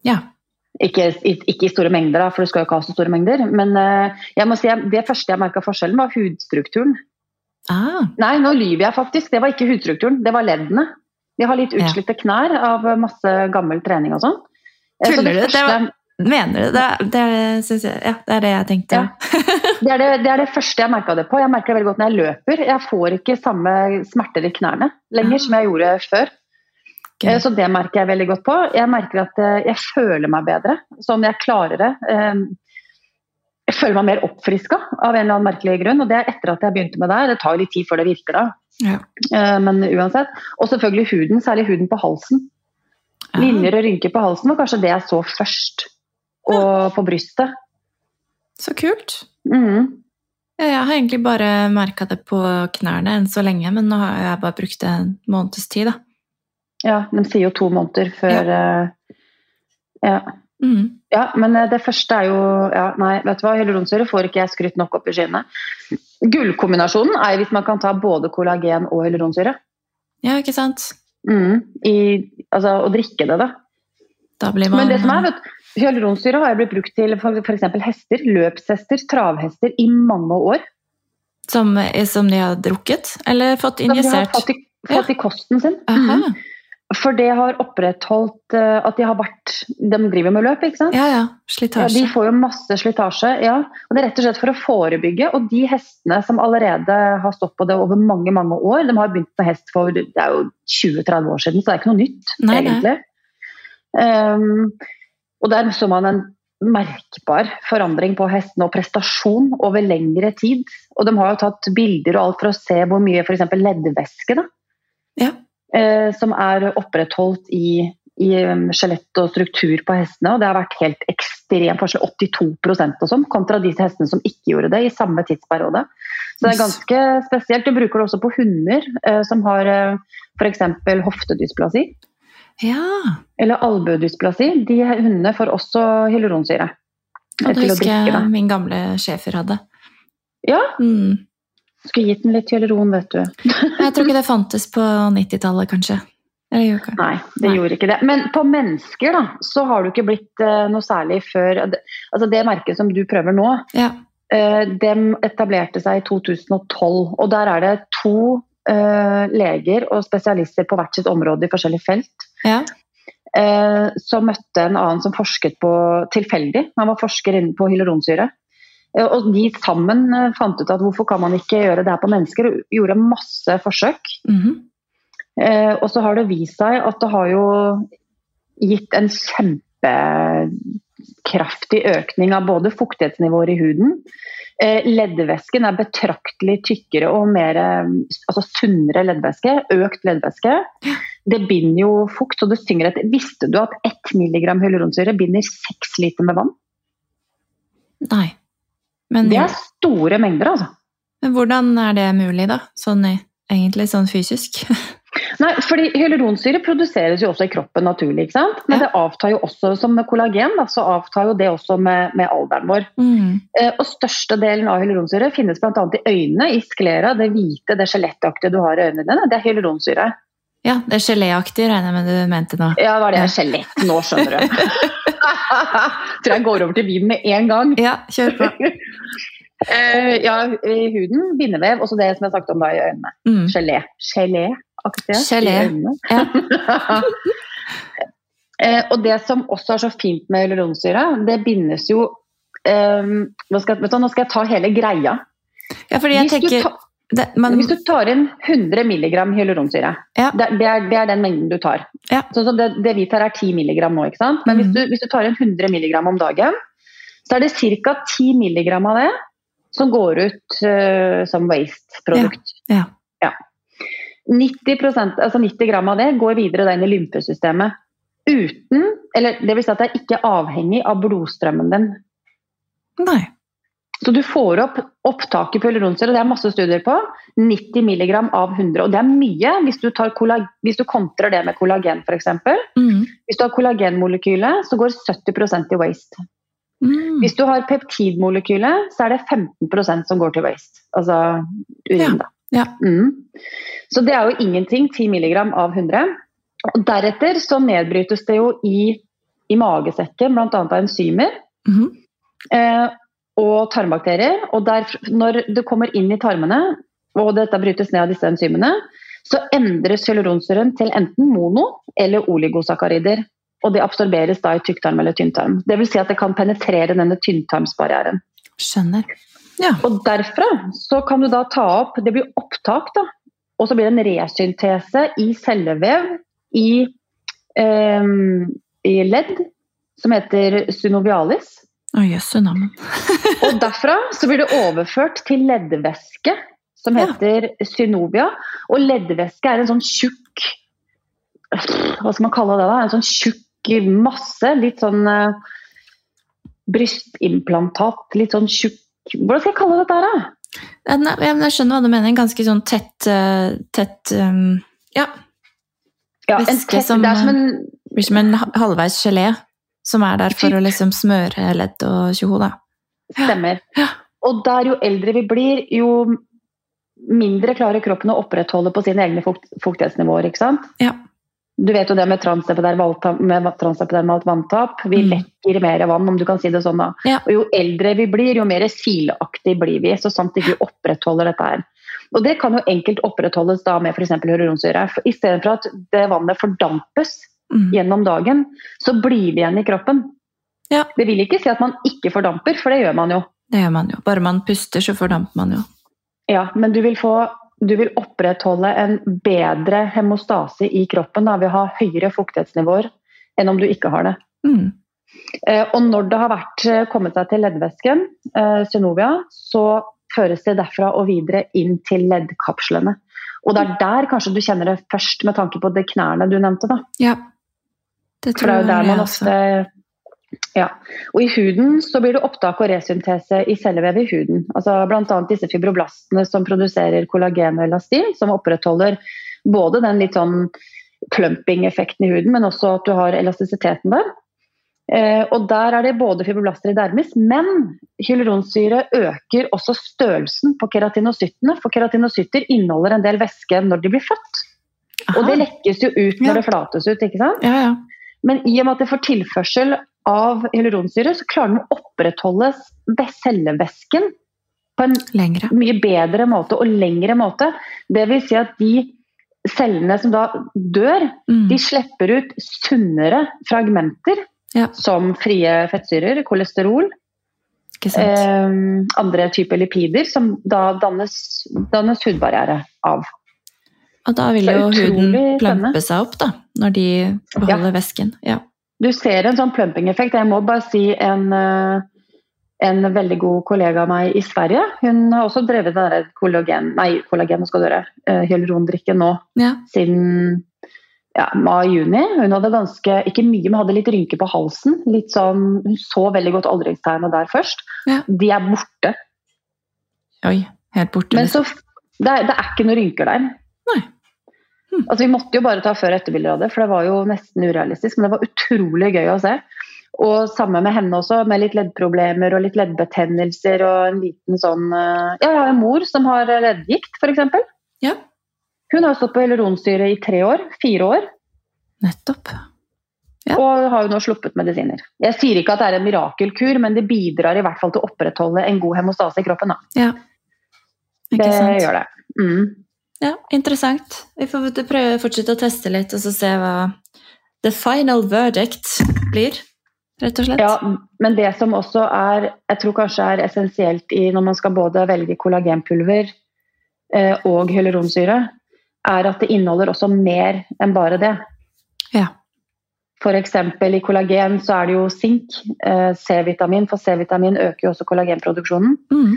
Ja. Ikke, ikke i store mengder, da, for du skal jo ikke ha så store mengder. Men eh, jeg må si, det første jeg merka forskjellen, var hudstrukturen. Ah, Nei, nå lyver jeg faktisk. Det var ikke hudstrukturen, det var leddene. De har litt Ja. knær av masse gammel trening og sånn. Tuller så Tuller du? Det var- mener du det? Det er, jeg, ja, det er det jeg tenkte. Ja. Det er det, det er det første jeg merka det på. Jeg merker det veldig godt når jeg løper. Jeg får ikke samme smerter i knærne lenger Ah. som jeg gjorde før. Eh, Så det merker jeg veldig godt på. Jeg merker at eh, jeg føler meg bedre. Sånn jeg klarer det. Eh, Jeg føler meg mer oppfriska av en eller annen merkelig grunn. Og det er etter at jeg begynte med det. Det tar litt tid før det virker da. Ja. Men uansett. Og selvfølgelig huden, særlig huden på halsen. Linjer og rynker på halsen var kanskje det jeg så først. Og på brystet. Så kult. Mm. Ja, Jeg har egentlig bare merka det på knærne enn så lenge, men nå har jeg bare brukt en måneds tid, da. Ja, de sier jo to måneder før eh, ja. Mm. ja, men eh, det første er jo ja, Nei, vet du hva, hyaluronsyre får ikke jeg skrytt nok opp i skyene. Gullkombinasjonen er hvis man kan ta både kollagen og hyaluronsyre. Ja, ikke sant? Mm, i, altså å drikke det, da. Da blir man Men det som er, vet du, hyaluronsyre har blitt brukt til f.eks. hester, løpshester, travhester i mange år. som, som de har drukket? Eller fått Som de har injisert? fått i, fått i kosten sin. Mm. For det har opprettholdt uh, at de har vært De driver med løp, ikke sant? Ja, ja. Slitasje. Ja, de får jo masse slitasje. Ja. Og det er rett og slett for å forebygge. Og de hestene som allerede har stått på det over mange mange år, de har begynt med hest for det er jo 20-30 år siden, så det er ikke noe nytt, Nei, egentlig. Um, og der så man en merkbar forandring på hestene og prestasjon over lengre tid. Og de har jo tatt bilder og alt for å se hvor mye f.eks. leddvæske da, Ja. Eh, som er opprettholdt i, i um, skjelett og struktur på hestene. Og det har vært helt ekstrem forskjell, 82% og sånn, kontra de hestene som ikke gjorde det i samme tidsperiode. Så det er ganske spesielt. Du bruker det også på hunder eh, som har eh, f.eks. hoftedysplasi ja. eller albuedysplasi. De hundene får også hyaluronsyre. Og det husker jeg min gamle schæfer hadde. Ja, Mm. Skulle gitt den litt hyaluron, vet du. Jeg tror ikke det fantes på 90-tallet, kanskje. Kanskje. Nei, det Nei. gjorde ikke det. Men på mennesker da, så har du ikke blitt uh, noe særlig før Altså det merket som du prøver nå, Ja. uh, dem etablerte seg i 2012. Og der er det to uh, leger og spesialister på hvert sitt område i forskjellige felt. ja. som møtte en annen som forsket på tilfeldig. Han var forsker inne på hyaluronsyre. Eh, og de sammen eh, fant ut at hvorfor kan man ikke gjøre det her på mennesker, og gjorde masse forsøk. Mhm. Eh, og så har det vist seg at det har jo gitt en kjempekraftig økning av både fuktighetsnivåer i huden. Eh, leddvæsken er betraktelig tykkere og mer eh, altså sunnere leddvæske. Økt leddvæske. Det binder jo fukt, så det synger etter. Visste du at 1 mg hyaluronsyre binder 6 liter med vann? Nei. Men, Det er store mengder, altså. men hvordan er det mulig, da? Sånn egentlig sånn fysisk? Nei, fordi Hyaluronsyre produseres jo også i kroppen naturlig, ikke sant? men Ja. det avtar jo også som med kollagen. Da, så avtar jo det også med, med alderen vår. Mm. Eh, og Størstedelen av hyaluronsyre finnes bl.a. i øynene, i sklera, det hvite, det skjelettaktige du har i øynene dine. Det er hyaluronsyre. Ja, det er geléaktig, regner jeg med du mente nå. Ja, hva er det? Skjelett nå, skjønner du. Tror jeg går over til vin med en gang. Ja, kjør på. uh, ja, huden, bindevev, og så det som jeg snakket om da i øynene. Mm. Gelé. Gelé-aktig Gelé. Ja. uh, og det som også er så fint med hyaluronsyre, det bindes jo um, nå, skal, du, nå skal jeg ta hele greia. ja, fordi jeg Hvis du, tenker det, men... hvis du tar inn 100 mg hyaluronsyre, Ja. det, det, er, det er den mengden du tar. Ja. Sånn som det, det vi tar er 10 mg nå, ikke sant? men hvis, Mhm. du, hvis du tar inn 100 mg om dagen, så er det ca. 10 mg av det som går ut uh, som waste-produkt. Ja. 90%, altså 90 gram av det går videre da inn i lymfesystemet. Uten, eller det vil si at det er ikke avhengig av blodstrømmen din. Nei. Så du får opp opptaket på hyaluronsyre, og det er masse studier på. 90 mg av 100, og det er mye hvis du, hvis du kontrer det med kollagen f.eks. Mm. Hvis du har kollagenmolekylet, så går 70% i waste. Mm. Hvis du har peptidmolekylet, så er det 15% som går til waste. Altså urin, da. Ja. Mm. Så det er jo ingenting. 10 mg av 100. Og deretter så nedbrytes det jo i, i magesekken bl.a. av enzymer Mm. eh, og tarmbakterier. Og der, når det kommer inn i tarmene, og dette brytes ned av disse enzymene, så endres hyaluronsyren til enten mono- eller oligosakarider. Og det absorberes da i tykktarm eller tynntarm. Det vil si at det kan penetrere denne tynntarmsbarrieren. Skjønner. Ja. Og derfra så kan du da ta opp Det blir opptak, da. Og så blir det en resyntese i cellevev i, eh, i ledd som heter synovialis. Å, jøsse. Og derfra så blir det overført til leddvæske som Ja. heter synovia. Og leddvæske er en sånn tjukk Hva skal man kalle det? da? En sånn tjukk masse. Litt sånn uh, brystimplantat. Litt sånn tjukk Hvordan skal jeg kalle dette her, da? Ja, Jeg skjønner hva du mener. En Ganske sånn tett, eh, tett um, Ja, Ja, tett, som, det er som en blir som en halvveis gelé som er der for å liksom smøre ledd og tjoho, da. Stemmer. Og der jo eldre vi blir, jo mindre klarer kroppen å opprettholde på sine egne fukt, fuktighetsnivåer. ikke sant? Ja. Du vet jo det med transepidermalt vanntap. Vi mm. lekker mer vann, om du kan si det sånn. da. Ja. Og Jo eldre vi blir, jo mer sileaktig blir vi. Så sant ikke vi opprettholder dette her. Og Det kan jo enkelt opprettholdes da med f.eks. hyaluronsyre. I stedet for at det vannet fordampes mm. gjennom dagen, så blir det igjen i kroppen. Ja. Det vil ikke si at man ikke fordamper, for det gjør man jo. Det gjør man jo. Bare man puster, så fordamper man jo. Ja, men du vil få du vil opprettholde en bedre hemostase i kroppen da, ved å ha høyere fuktighetsnivåer enn om du ikke har det. Mm. Eh, og når det har vært, eh, kommet seg til leddvæsken, eh, synovia, så føres det derfra og videre inn til leddkapslene. Og det er der kanskje du kjenner det først, med tanke på de knærne du nevnte. da. Ja, det tror For det er jo der man ofte ja, og I huden så blir det opptak og resyntese i cellevevet i huden. Altså Bl.a. disse fibroblastene som produserer kollagen og elastin, som opprettholder både den litt sånn plumping-effekten i huden, men også at du har elastisiteten der. Eh, og Der er det både fibroblaster i dermis, men hyaluronsyre øker også størrelsen på keratinocyttene. For keratinocytter inneholder en del væske når de blir født. Aha. Og det lekkes jo ut når ja. det flates ut. ikke sant? Ja, ja. Men i og med at det får tilførsel av hyaluronsyre, så klarer den å opprettholde cellevæsken på en Lengre. mye bedre måte og lengre måte. Det vil si at de cellene som da dør, mm. de slipper ut sunnere fragmenter, ja. som frie fettsyrer, kolesterol, eh, andre typer lipider, som da dannes, dannes hudbarriere av. Og da vil jo huden plumpe seg opp, da, når de beholder ja. væsken. Ja. Du ser en sånn plumping-effekt. Jeg må bare si en, eh, en veldig god kollega av meg i Sverige. Hun har også drevet med kollagen, nei, kollagen skal dere, hyalurondrikken hyalurondrikke nå ja. siden ja, mai-juni. Hun hadde ganske, ikke mye, men hadde litt rynker på halsen. Litt sånn, hun så veldig godt aldringstegnet der først. Ja. De er borte. Oi, helt borte. Men liksom. så, det, er, det er ikke noen rynker der. Nei. Altså, vi måtte jo bare ta før- og etterbilder av det, for det var jo nesten urealistisk. Men det var utrolig gøy å se. Og samme med henne også, med litt leddproblemer og litt leddbetennelser og en liten sånn eh, Ja, jeg har en mor som har leddgikt, f.eks. Ja. Hun har stått på hyaluronsyre i tre år. Fire år. Nettopp. Ja. Og har jo nå sluppet medisiner. Jeg sier ikke at det er en mirakelkur, men det bidrar i hvert fall til å opprettholde en god hemostase i kroppen. Da. Ja. Ikke det gjør det. Mm. Ja, interessant. Vi får prøve å fortsette å teste litt og så se hva the final verdict blir. Rett og slett. Ja, men det som også er, jeg tror kanskje er essensielt i når man skal både velge kollagenpulver eh, og hyaluronsyre, er at det inneholder også mer enn bare det. Ja. F.eks. i kollagen så er det jo sink, eh, C-vitamin, for C-vitamin øker jo også kollagenproduksjonen. Mm.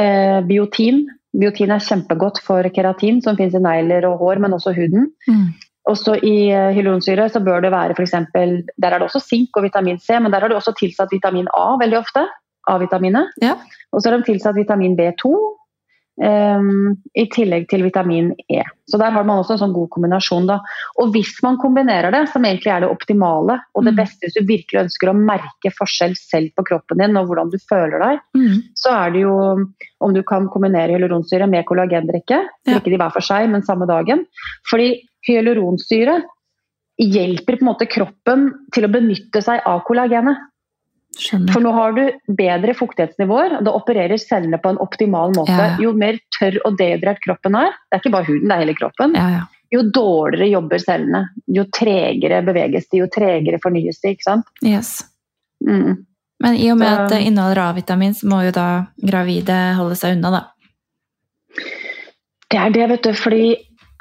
Eh, biotin Biotin er kjempegodt for keratin, som finnes i negler og hår, men også huden. Mm. Også i eh, hyaluronsyre så bør det være f.eks. Der er det også sink og vitamin C, men der har du også tilsatt vitamin A veldig ofte. A-vitaminet. Ja. Og så har de tilsatt vitamin B2 Um, I tillegg til vitamin E. Så der har man også en sånn god kombinasjon. Da. Og hvis man kombinerer det, som egentlig er det optimale, og det mm. beste hvis du virkelig ønsker å merke forskjell selv på kroppen din og hvordan du føler deg, mm. så er det jo om du kan kombinere hyaluronsyre med kollagendrikke. Drikke de hver for seg, men samme dagen. Fordi hyaluronsyre hjelper på en måte kroppen til å benytte seg av kollagenet. Skjønner. For nå har du bedre fuktighetsnivåer, og da opererer cellene på en optimal måte. Ja, ja. Jo mer tørr og dehydrert kroppen er, det er ikke bare huden, det er hele kroppen, ja, jo dårligere jobber cellene. Jo tregere beveges de, jo tregere fornyes de. ikke sant? Yes. Mm. Men i og med så, at det inneholder A-vitamin, så må jo da gravide holde seg unna, da. Det er det, vet du. Fordi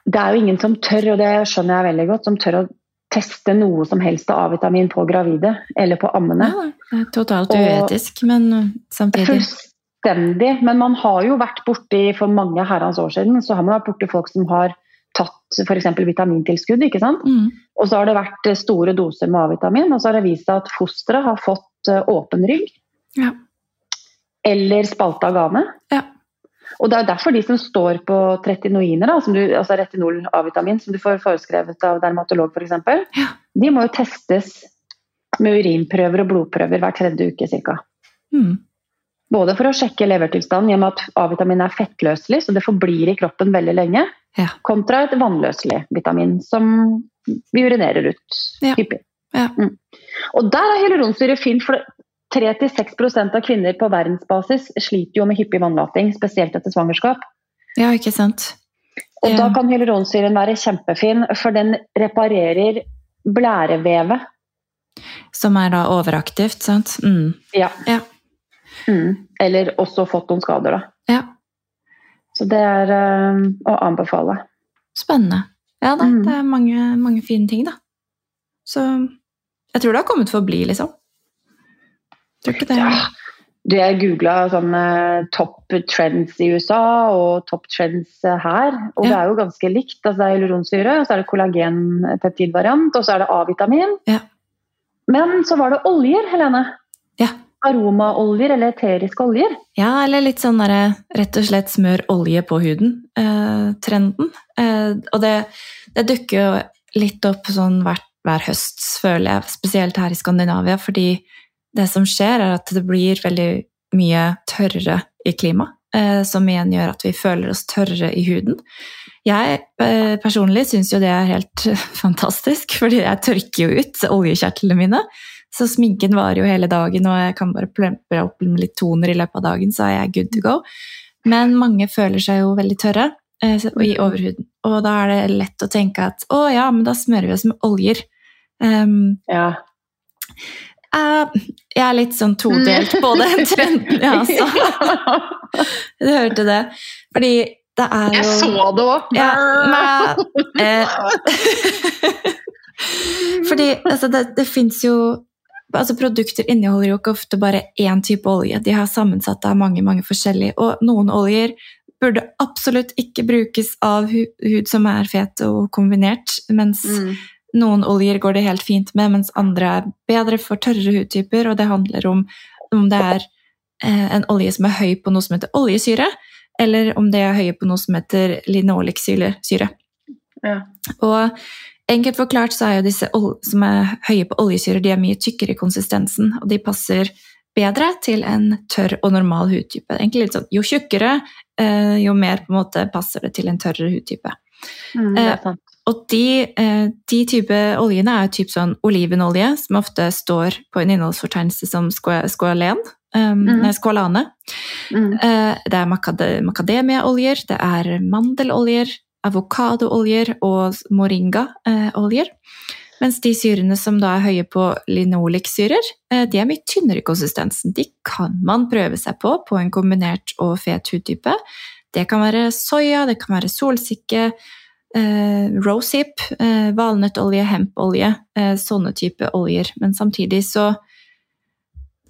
det er jo ingen som tør, og det skjønner jeg veldig godt, som tør å teste noe som helst av A-vitamin på gravide eller på ammene. Ja, det er totalt uetisk, men samtidig Fullstendig. Men man har jo vært borti for mange herrens år siden så har man vært borti folk som har tatt f.eks. vitamintilskudd. ikke sant? Mm. Og så har det vært store doser med A-vitamin, og så har det vist seg at fosteret har fått eh, åpen rygg. Ja. Eller spalta av gane. Ja. Og Det er derfor de som står på tretinoiner, da, du, altså retinol A-vitamin, som du får foreskrevet av dermatolog f.eks., ja. de må jo testes med urinprøver og blodprøver hver tredje uke ca. Mm. Både for å sjekke levertilstanden, i og med at A-vitamin er fettløselig, så det forblir i kroppen veldig lenge, Ja. kontra et vannløselig vitamin som vi urinerer ut Ja. hyppig. Ja. Mm. Og der er hyaluronsyre fint, for 3-6% av kvinner på verdensbasis sliter jo med hyppig vannlating, spesielt etter svangerskap. ja, ikke sant. Og Ja. da kan hyaluronsyren være kjempefin, for den reparerer blærevevet. Som er da overaktivt, sant? Mm. Ja. Ja. Mm. Eller også fått noen skader, da. ja. Så det er øh, å anbefale. Spennende. Ja da, Mm. det er mange, mange fine ting, da. Så jeg tror det har kommet for å bli, liksom. Tror ikke det. Ja. Jeg googla sånne top trends i USA og top trends eh, her, og det er jo ganske likt. Altså, det er hyaluronsyre, så er det kollagenpeptidvariant, og så er det A-vitamin. Ja. Men så var det oljer, Helene. Ja. Aromaoljer eller eteriske oljer. Ja, eller litt sånn derre rett og slett smør olje på huden-trenden. Eh, og det, det dukker jo litt opp sånn hver, hver høst, føler jeg, spesielt her i Skandinavia, fordi det som skjer, er at det blir veldig mye tørrere i klimaet, eh, som igjen gjør at vi føler oss tørrere i huden. Jeg eh, personlig syns jo det er helt fantastisk, fordi jeg tørker jo ut oljekjertlene mine. Så sminken varer jo hele dagen, og jeg kan bare plempe opp med litt toner i løpet av dagen, så er jeg good to go. Men mange føler seg jo veldig tørre eh, i overhuden, og da er det lett å tenke at å ja, men da smører vi oss med oljer. Um, Ja. Eh, jeg er litt sånn todelt på den trenden, ja, altså. Du hørte det. Fordi det er jo Jeg så det òg! ja, men, eh, Fordi altså, det, det fins jo altså, Produkter inneholder jo ikke ofte bare én type olje. De har sammensatt av mange mange forskjellige. Og noen oljer burde absolutt ikke brukes av hud som er fet og kombinert, mens Mm. Noen oljer går det helt fint med, mens andre er bedre for tørre hudtyper. Og det handler om om det er eh, en olje som er høy på noe som heter oljesyre, eller om det er høye på noe som heter linolesyre. Ja. Og enkelt forklart så er jo disse som er høye på oljesyre, de er mye tykkere i konsistensen, og de passer bedre til en tørr og normal hudtype. Egentlig litt sånn, Jo tjukkere, eh, jo mer på en måte passer det til en tørrere hudtype. Mm, det er sant. Og de, eh, de type oljene er typ sånn olivenolje, som ofte står på en innholdsfortegnelse som skoalene. um, mm. nei, skålane. Mm. Eh, Det er makademiaoljer, det er mandeloljer, avokadooljer og moringaoljer. Mens de syrene som da er høye på linoliksyrer, eh, de er mye tynnere i konsistensen. De kan man prøve seg på på en kombinert og fet hudtype. Det kan være soya, det kan være solsikke, eh, rosehip, eh, valnøttolje, hempolje, eh, sånne type oljer. Men samtidig så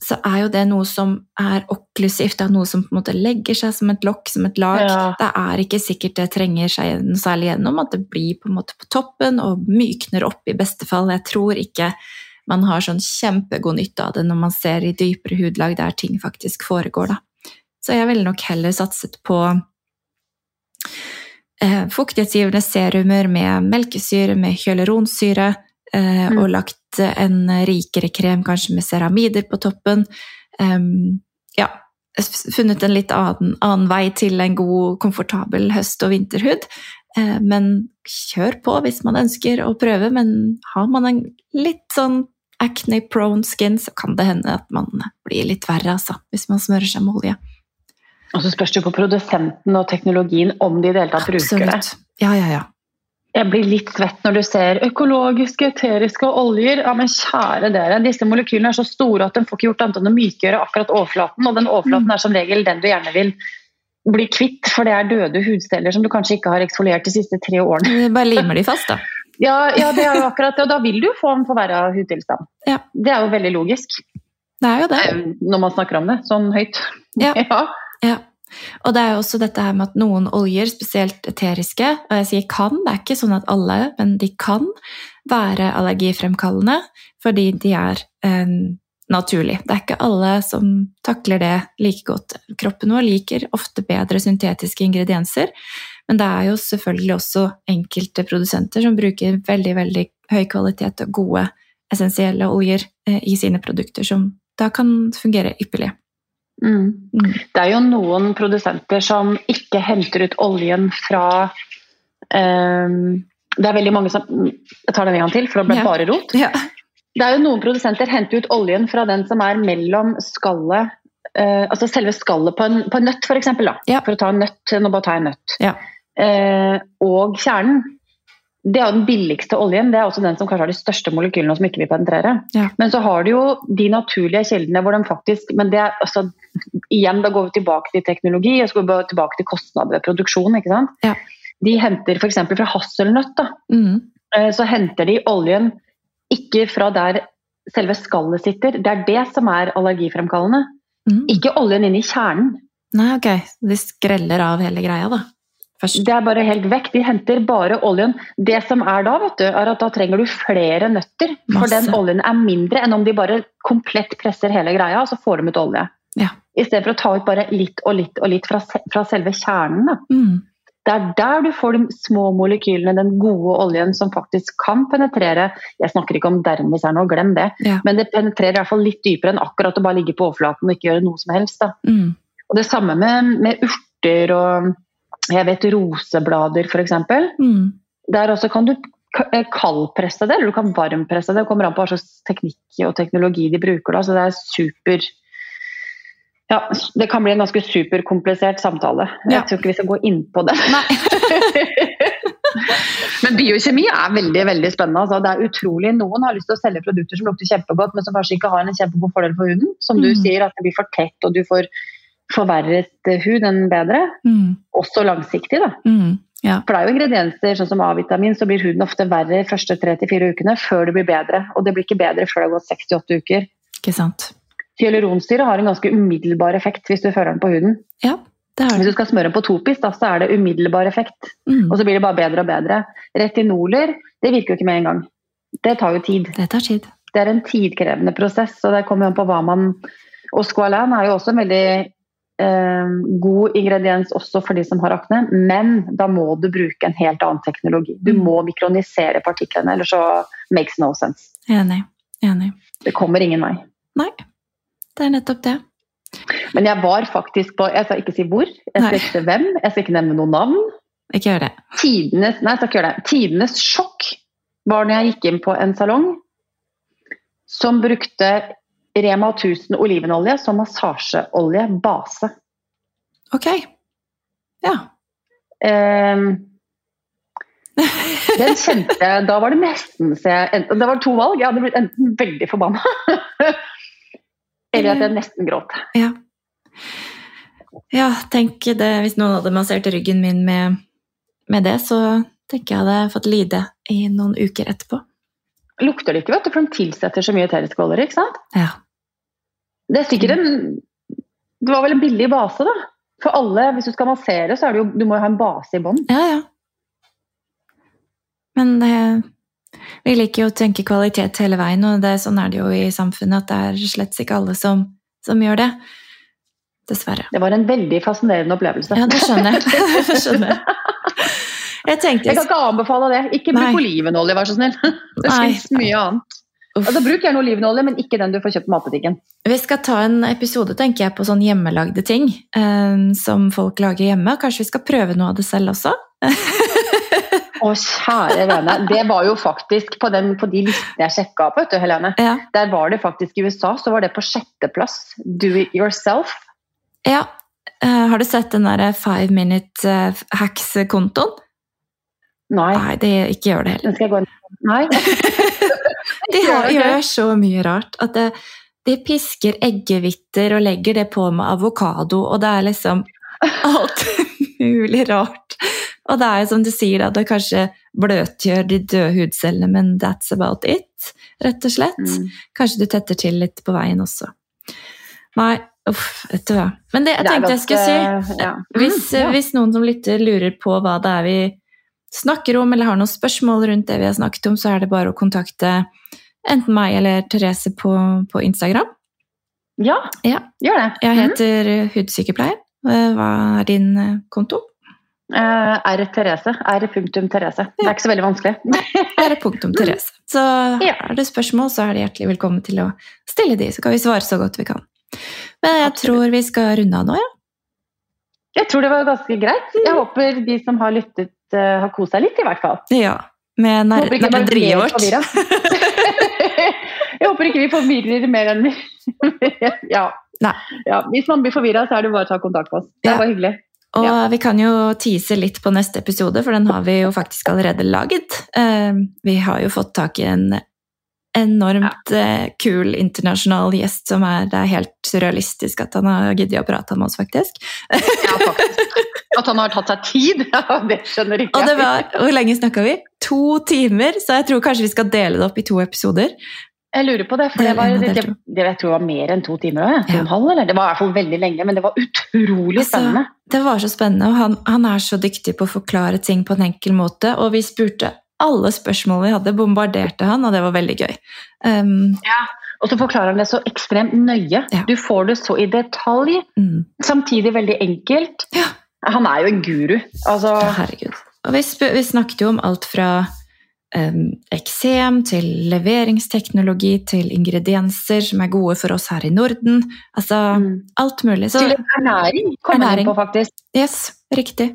så er jo det noe som er okklusivt, det er noe som på en måte legger seg som et lokk, som et lag. Ja. Det er ikke sikkert det trenger seg noe særlig gjennom, at det blir på en måte på toppen og mykner opp i beste fall. Jeg tror ikke man har sånn kjempegod nytte av det når man ser i dypere hudlag der ting faktisk foregår, da. Så jeg ville nok heller satset på fuktighetsgivende serumer med melkesyre, med hyaluronsyre, eh, Mm. og lagt en rikere krem, kanskje med ceramider på toppen. Ja, funnet en litt annen, annen vei til en god, komfortabel høst- og vinterhud. Eh, men kjør på hvis man ønsker å prøve, men har man en litt sånn acne-prone skin, så kan det hende at man blir litt verre, altså, hvis man smører seg med olje. Og så spørs det på produsenten og teknologien om de i det hele tatt bruker det. Ja, ja, ja. Jeg blir litt svett når du ser økologiske, eteriske oljer. Ja, men kjære dere, disse molekylene er så store at de får ikke gjort annet enn å mykgjøre akkurat overflaten, og den overflaten er som regel den du gjerne vil bli kvitt, for det er døde hudsteller som du kanskje ikke har eksfoliert de siste tre årene. Du Bare limer de fast, da. Ja, ja det er jo akkurat det, og da vil du få en forverra hudtilstand. Ja. Det er jo veldig logisk, Det er jo det. eh, når man snakker om det sånn høyt. Ja. ja. Ja. Og det er jo også dette her med at noen oljer, spesielt eteriske, og jeg sier kan, det er ikke sånn at alle, men de kan være allergifremkallende fordi de er eh, naturlig. Det er ikke alle som takler det like godt. Kroppen vår liker ofte bedre syntetiske ingredienser, men det er jo selvfølgelig også enkelte produsenter som bruker veldig, veldig høy kvalitet og gode essensielle oljer eh, i sine produkter, som da kan fungere ypperlig. Mm. Mm. Det er jo noen produsenter som ikke henter ut oljen fra um, Det er veldig mange som Jeg tar den en gang til, for det ble bare rot. Ja. Det er jo noen produsenter henter ut oljen fra den som er mellom skallet uh, Altså selve skallet på en, på en nøtt, f.eks. Ja. For å ta en nøtt, nå bare tar jeg en nøtt. Ja. Uh, og kjernen. Det er den billigste oljen. Det er også den som kanskje har de største molekylene som ikke vil penetrere. Ja. Men så har du jo de naturlige kildene hvor de faktisk Men det er altså Igjen, da går vi tilbake til teknologi og så går vi tilbake til kostnader ved produksjon. ikke sant? Ja. De henter f.eks. fra hasselnøtt. da, mm. Eh, så henter de oljen ikke fra der selve skallet sitter. Det er det som er allergifremkallende. Mm. Ikke oljen inn i kjernen. Nei, ok. De skreller av hele greia, da. Først. Det er bare helt vekk. De henter bare oljen. Det som er da, vet du, er at da trenger du flere nøtter. Masse. For den oljen er mindre enn om de bare komplett presser hele greia, og så får de ut olje. Ja. I stedet for å ta ut bare litt og litt og litt fra, fra selve kjernen. Mm. Det er der du får de små molekylene, den gode oljen som faktisk kan penetrere. Jeg snakker ikke om dermis her nå, glem det. Ja. Men det penetrerer i hvert fall litt dypere enn akkurat å bare ligge på overflaten og ikke gjøre noe som helst. Mm. Og Det samme med, med urter og jeg vet roseblader f.eks. Mm. Der også kan du eh, kaldpresse det, eller du kan varmpresse det. Det kommer an på hva slags teknikk og teknologi de bruker. Da, så det er super ja, Det kan bli en ganske superkomplisert samtale. Jeg tror ikke vi skal gå inn på det. men biokjemi er veldig veldig spennende. Altså, det er utrolig, Noen har lyst til å selge produkter som lukter kjempegodt, men som kanskje ikke har en kjempegod fordel for huden. Som mm. du sier, at det blir for tett og du får forverret hud enn bedre. Mm. Også langsiktig, da. Mm. Ja. For det er jo ingredienser sånn som A-vitamin, så blir huden ofte verre de første tre til fire ukene før det blir bedre. Og det blir ikke bedre før det har gått 68 uker. Ikke sant. Hyaluronsyre har en ganske umiddelbar effekt hvis du fører den på huden. Ja, det det. Hvis du skal smøre den på topis, da, så er det umiddelbar effekt. Mm. Og så blir det bare bedre og bedre. Retinoler det virker jo ikke med en gang. Det tar jo tid. Det tar tid. Det er en tidkrevende prosess, og det kommer jo an på hva man Og Squalan er jo også en veldig eh, god ingrediens også for de som har akne, men da må du bruke en helt annen teknologi. Du mm. må mikronisere partiklene, eller så makes no sense. Enig. Enig. Det kommer ingen vei. Nei, det er nettopp det. Men jeg var faktisk på Jeg skal ikke si hvor, jeg skal ikke si hvem, jeg skal ikke nevne noen navn. Ikke gjør det. Tidenes, nei, ikke gjøre det. Tidenes sjokk var når jeg gikk inn på en salong som brukte Rema 1000 olivenolje som massasjeolje base. Ok. Ja. Um, den kjente jeg Da var det nesten så jeg, Det var to valg. Jeg hadde blitt enten veldig forbanna eller at jeg nesten gråt. Ja. ja, tenk det Hvis noen hadde massert ryggen min med, med det, så tenker jeg hadde fått lide i noen uker etterpå lukter det ikke, vet du, for de tilsetter så mye eteriske oljer. ikke sant? Ja. Det er sikkert en Det var vel en billig base, da. For alle, hvis du skal massere, så er det jo Du må jo ha en base i bånn. Ja, ja. Men eh, vi liker jo å tenke kvalitet hele veien, og det, sånn er det jo i samfunnet at det er slett ikke alle som, som gjør det. Dessverre. Det var en veldig fascinerende opplevelse. Ja, det skjønner jeg. skjønner jeg. Tenkte, jeg kan ikke anbefale det. Ikke bruk olivenolje, vær så snill. Det fins mye annet. Altså, bruk gjerne olivenolje, men ikke den du får kjøpt på matbutikken. Vi skal ta en episode tenker jeg, på sånn hjemmelagde ting um, som folk lager hjemme. Kanskje vi skal prøve noe av det selv også? Å, kjære vene. Det var jo faktisk på, den, på de listene jeg sjekka på, vet du, Helene. Ja. Der var det faktisk i USA, så var det på sjetteplass. Do it yourself. Ja. Uh, har du sett den derre five minute uh, hacks-kontoen? Nei. Nei, det, ikke gjør det heller. Skal jeg gå inn? Nei. de har, gjør så mye rart. at det, de pisker eggehviter og legger det på med avokado, og det er liksom alt mulig rart. Og det er som du sier, at det kanskje bløtgjør de døde hudcellene, men that's about it, rett og slett. Mm. Kanskje du tetter til litt på veien også. Nei, uff, vet du hva. Men det jeg tenkte jeg skulle si ja. hvis, mm, ja. hvis noen som lytter, lurer på hva det er vi snakker om eller har noen spørsmål rundt det vi har snakket om, så er det bare å kontakte enten meg eller Therese på, på Instagram. Ja, ja, gjør det. Jeg mhm. heter mm. Hudsykepleier. Hva er din eh, konto? Uh, R. Therese. R. Therese. Ja. Det er ikke så veldig vanskelig. R. Therese. Så ja. er det spørsmål, så er det hjertelig velkommen til å stille de, så kan vi svare så godt vi kan. Men jeg tror vi skal runde av nå, ja. Jeg tror det var ganske greit. Jeg håper de som har lyttet, uh, har kost seg litt, i hvert fall. Ja. Med nerderiet vårt. jeg håper ikke vi forvirrer mer enn vi ja. ja. Hvis man blir forvirra, så er det bare å ta kontakt med oss. Det var hyggelig. Og ja. vi kan jo tease litt på neste episode, for den har vi jo faktisk allerede laget. Uh, vi har jo fått tak i en enormt ja. uh, kul internasjonal gjest som er Det er helt surrealistisk at han har giddet å prate med oss, faktisk. ja, faktisk. At han har tatt seg tid, det skjønner ikke jeg. Og det var, Hvor lenge snakka vi? To timer, så jeg tror kanskje vi skal dele det opp i to episoder. Jeg lurer på det, for det, var, det, det, det jeg tror var mer enn to timer òg. Ja. Det var i hvert fall veldig lenge, men det var utrolig altså, spennende. Det var så spennende, og han, han, er så dyktig på å forklare ting på en enkel måte. Og vi spurte alle spørsmål vi hadde, bombarderte han, og det var veldig gøy. Um, ja, og så forklarer han det så ekstremt nøye. Ja. Du får det så i detalj, mm. samtidig veldig enkelt. Ja. Han er jo en guru. Altså... Herregud. Og vi, vi snakket jo om alt fra eksem, til leveringsteknologi, til ingredienser som er gode for oss her i Norden. Altså mm. alt mulig. Så, til ernæring kommer ernæring. på, faktisk. Yes, riktig.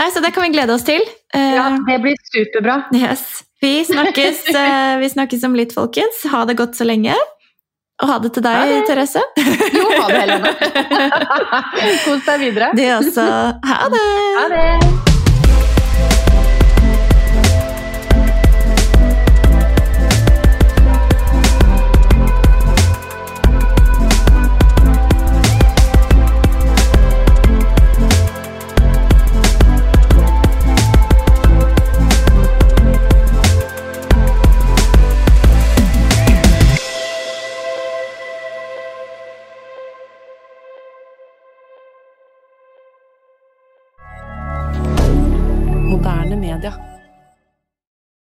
Nei, Så det kan vi glede oss til. Ja, eh, det blir superbra. Yes. Vi snakkes, eh, vi snakkes om litt, folkens. Ha det godt så lenge. Og ha det til deg, det. Therese. Jo, ha det, Helene. Kos deg videre. Det også. Ha det. Ha det.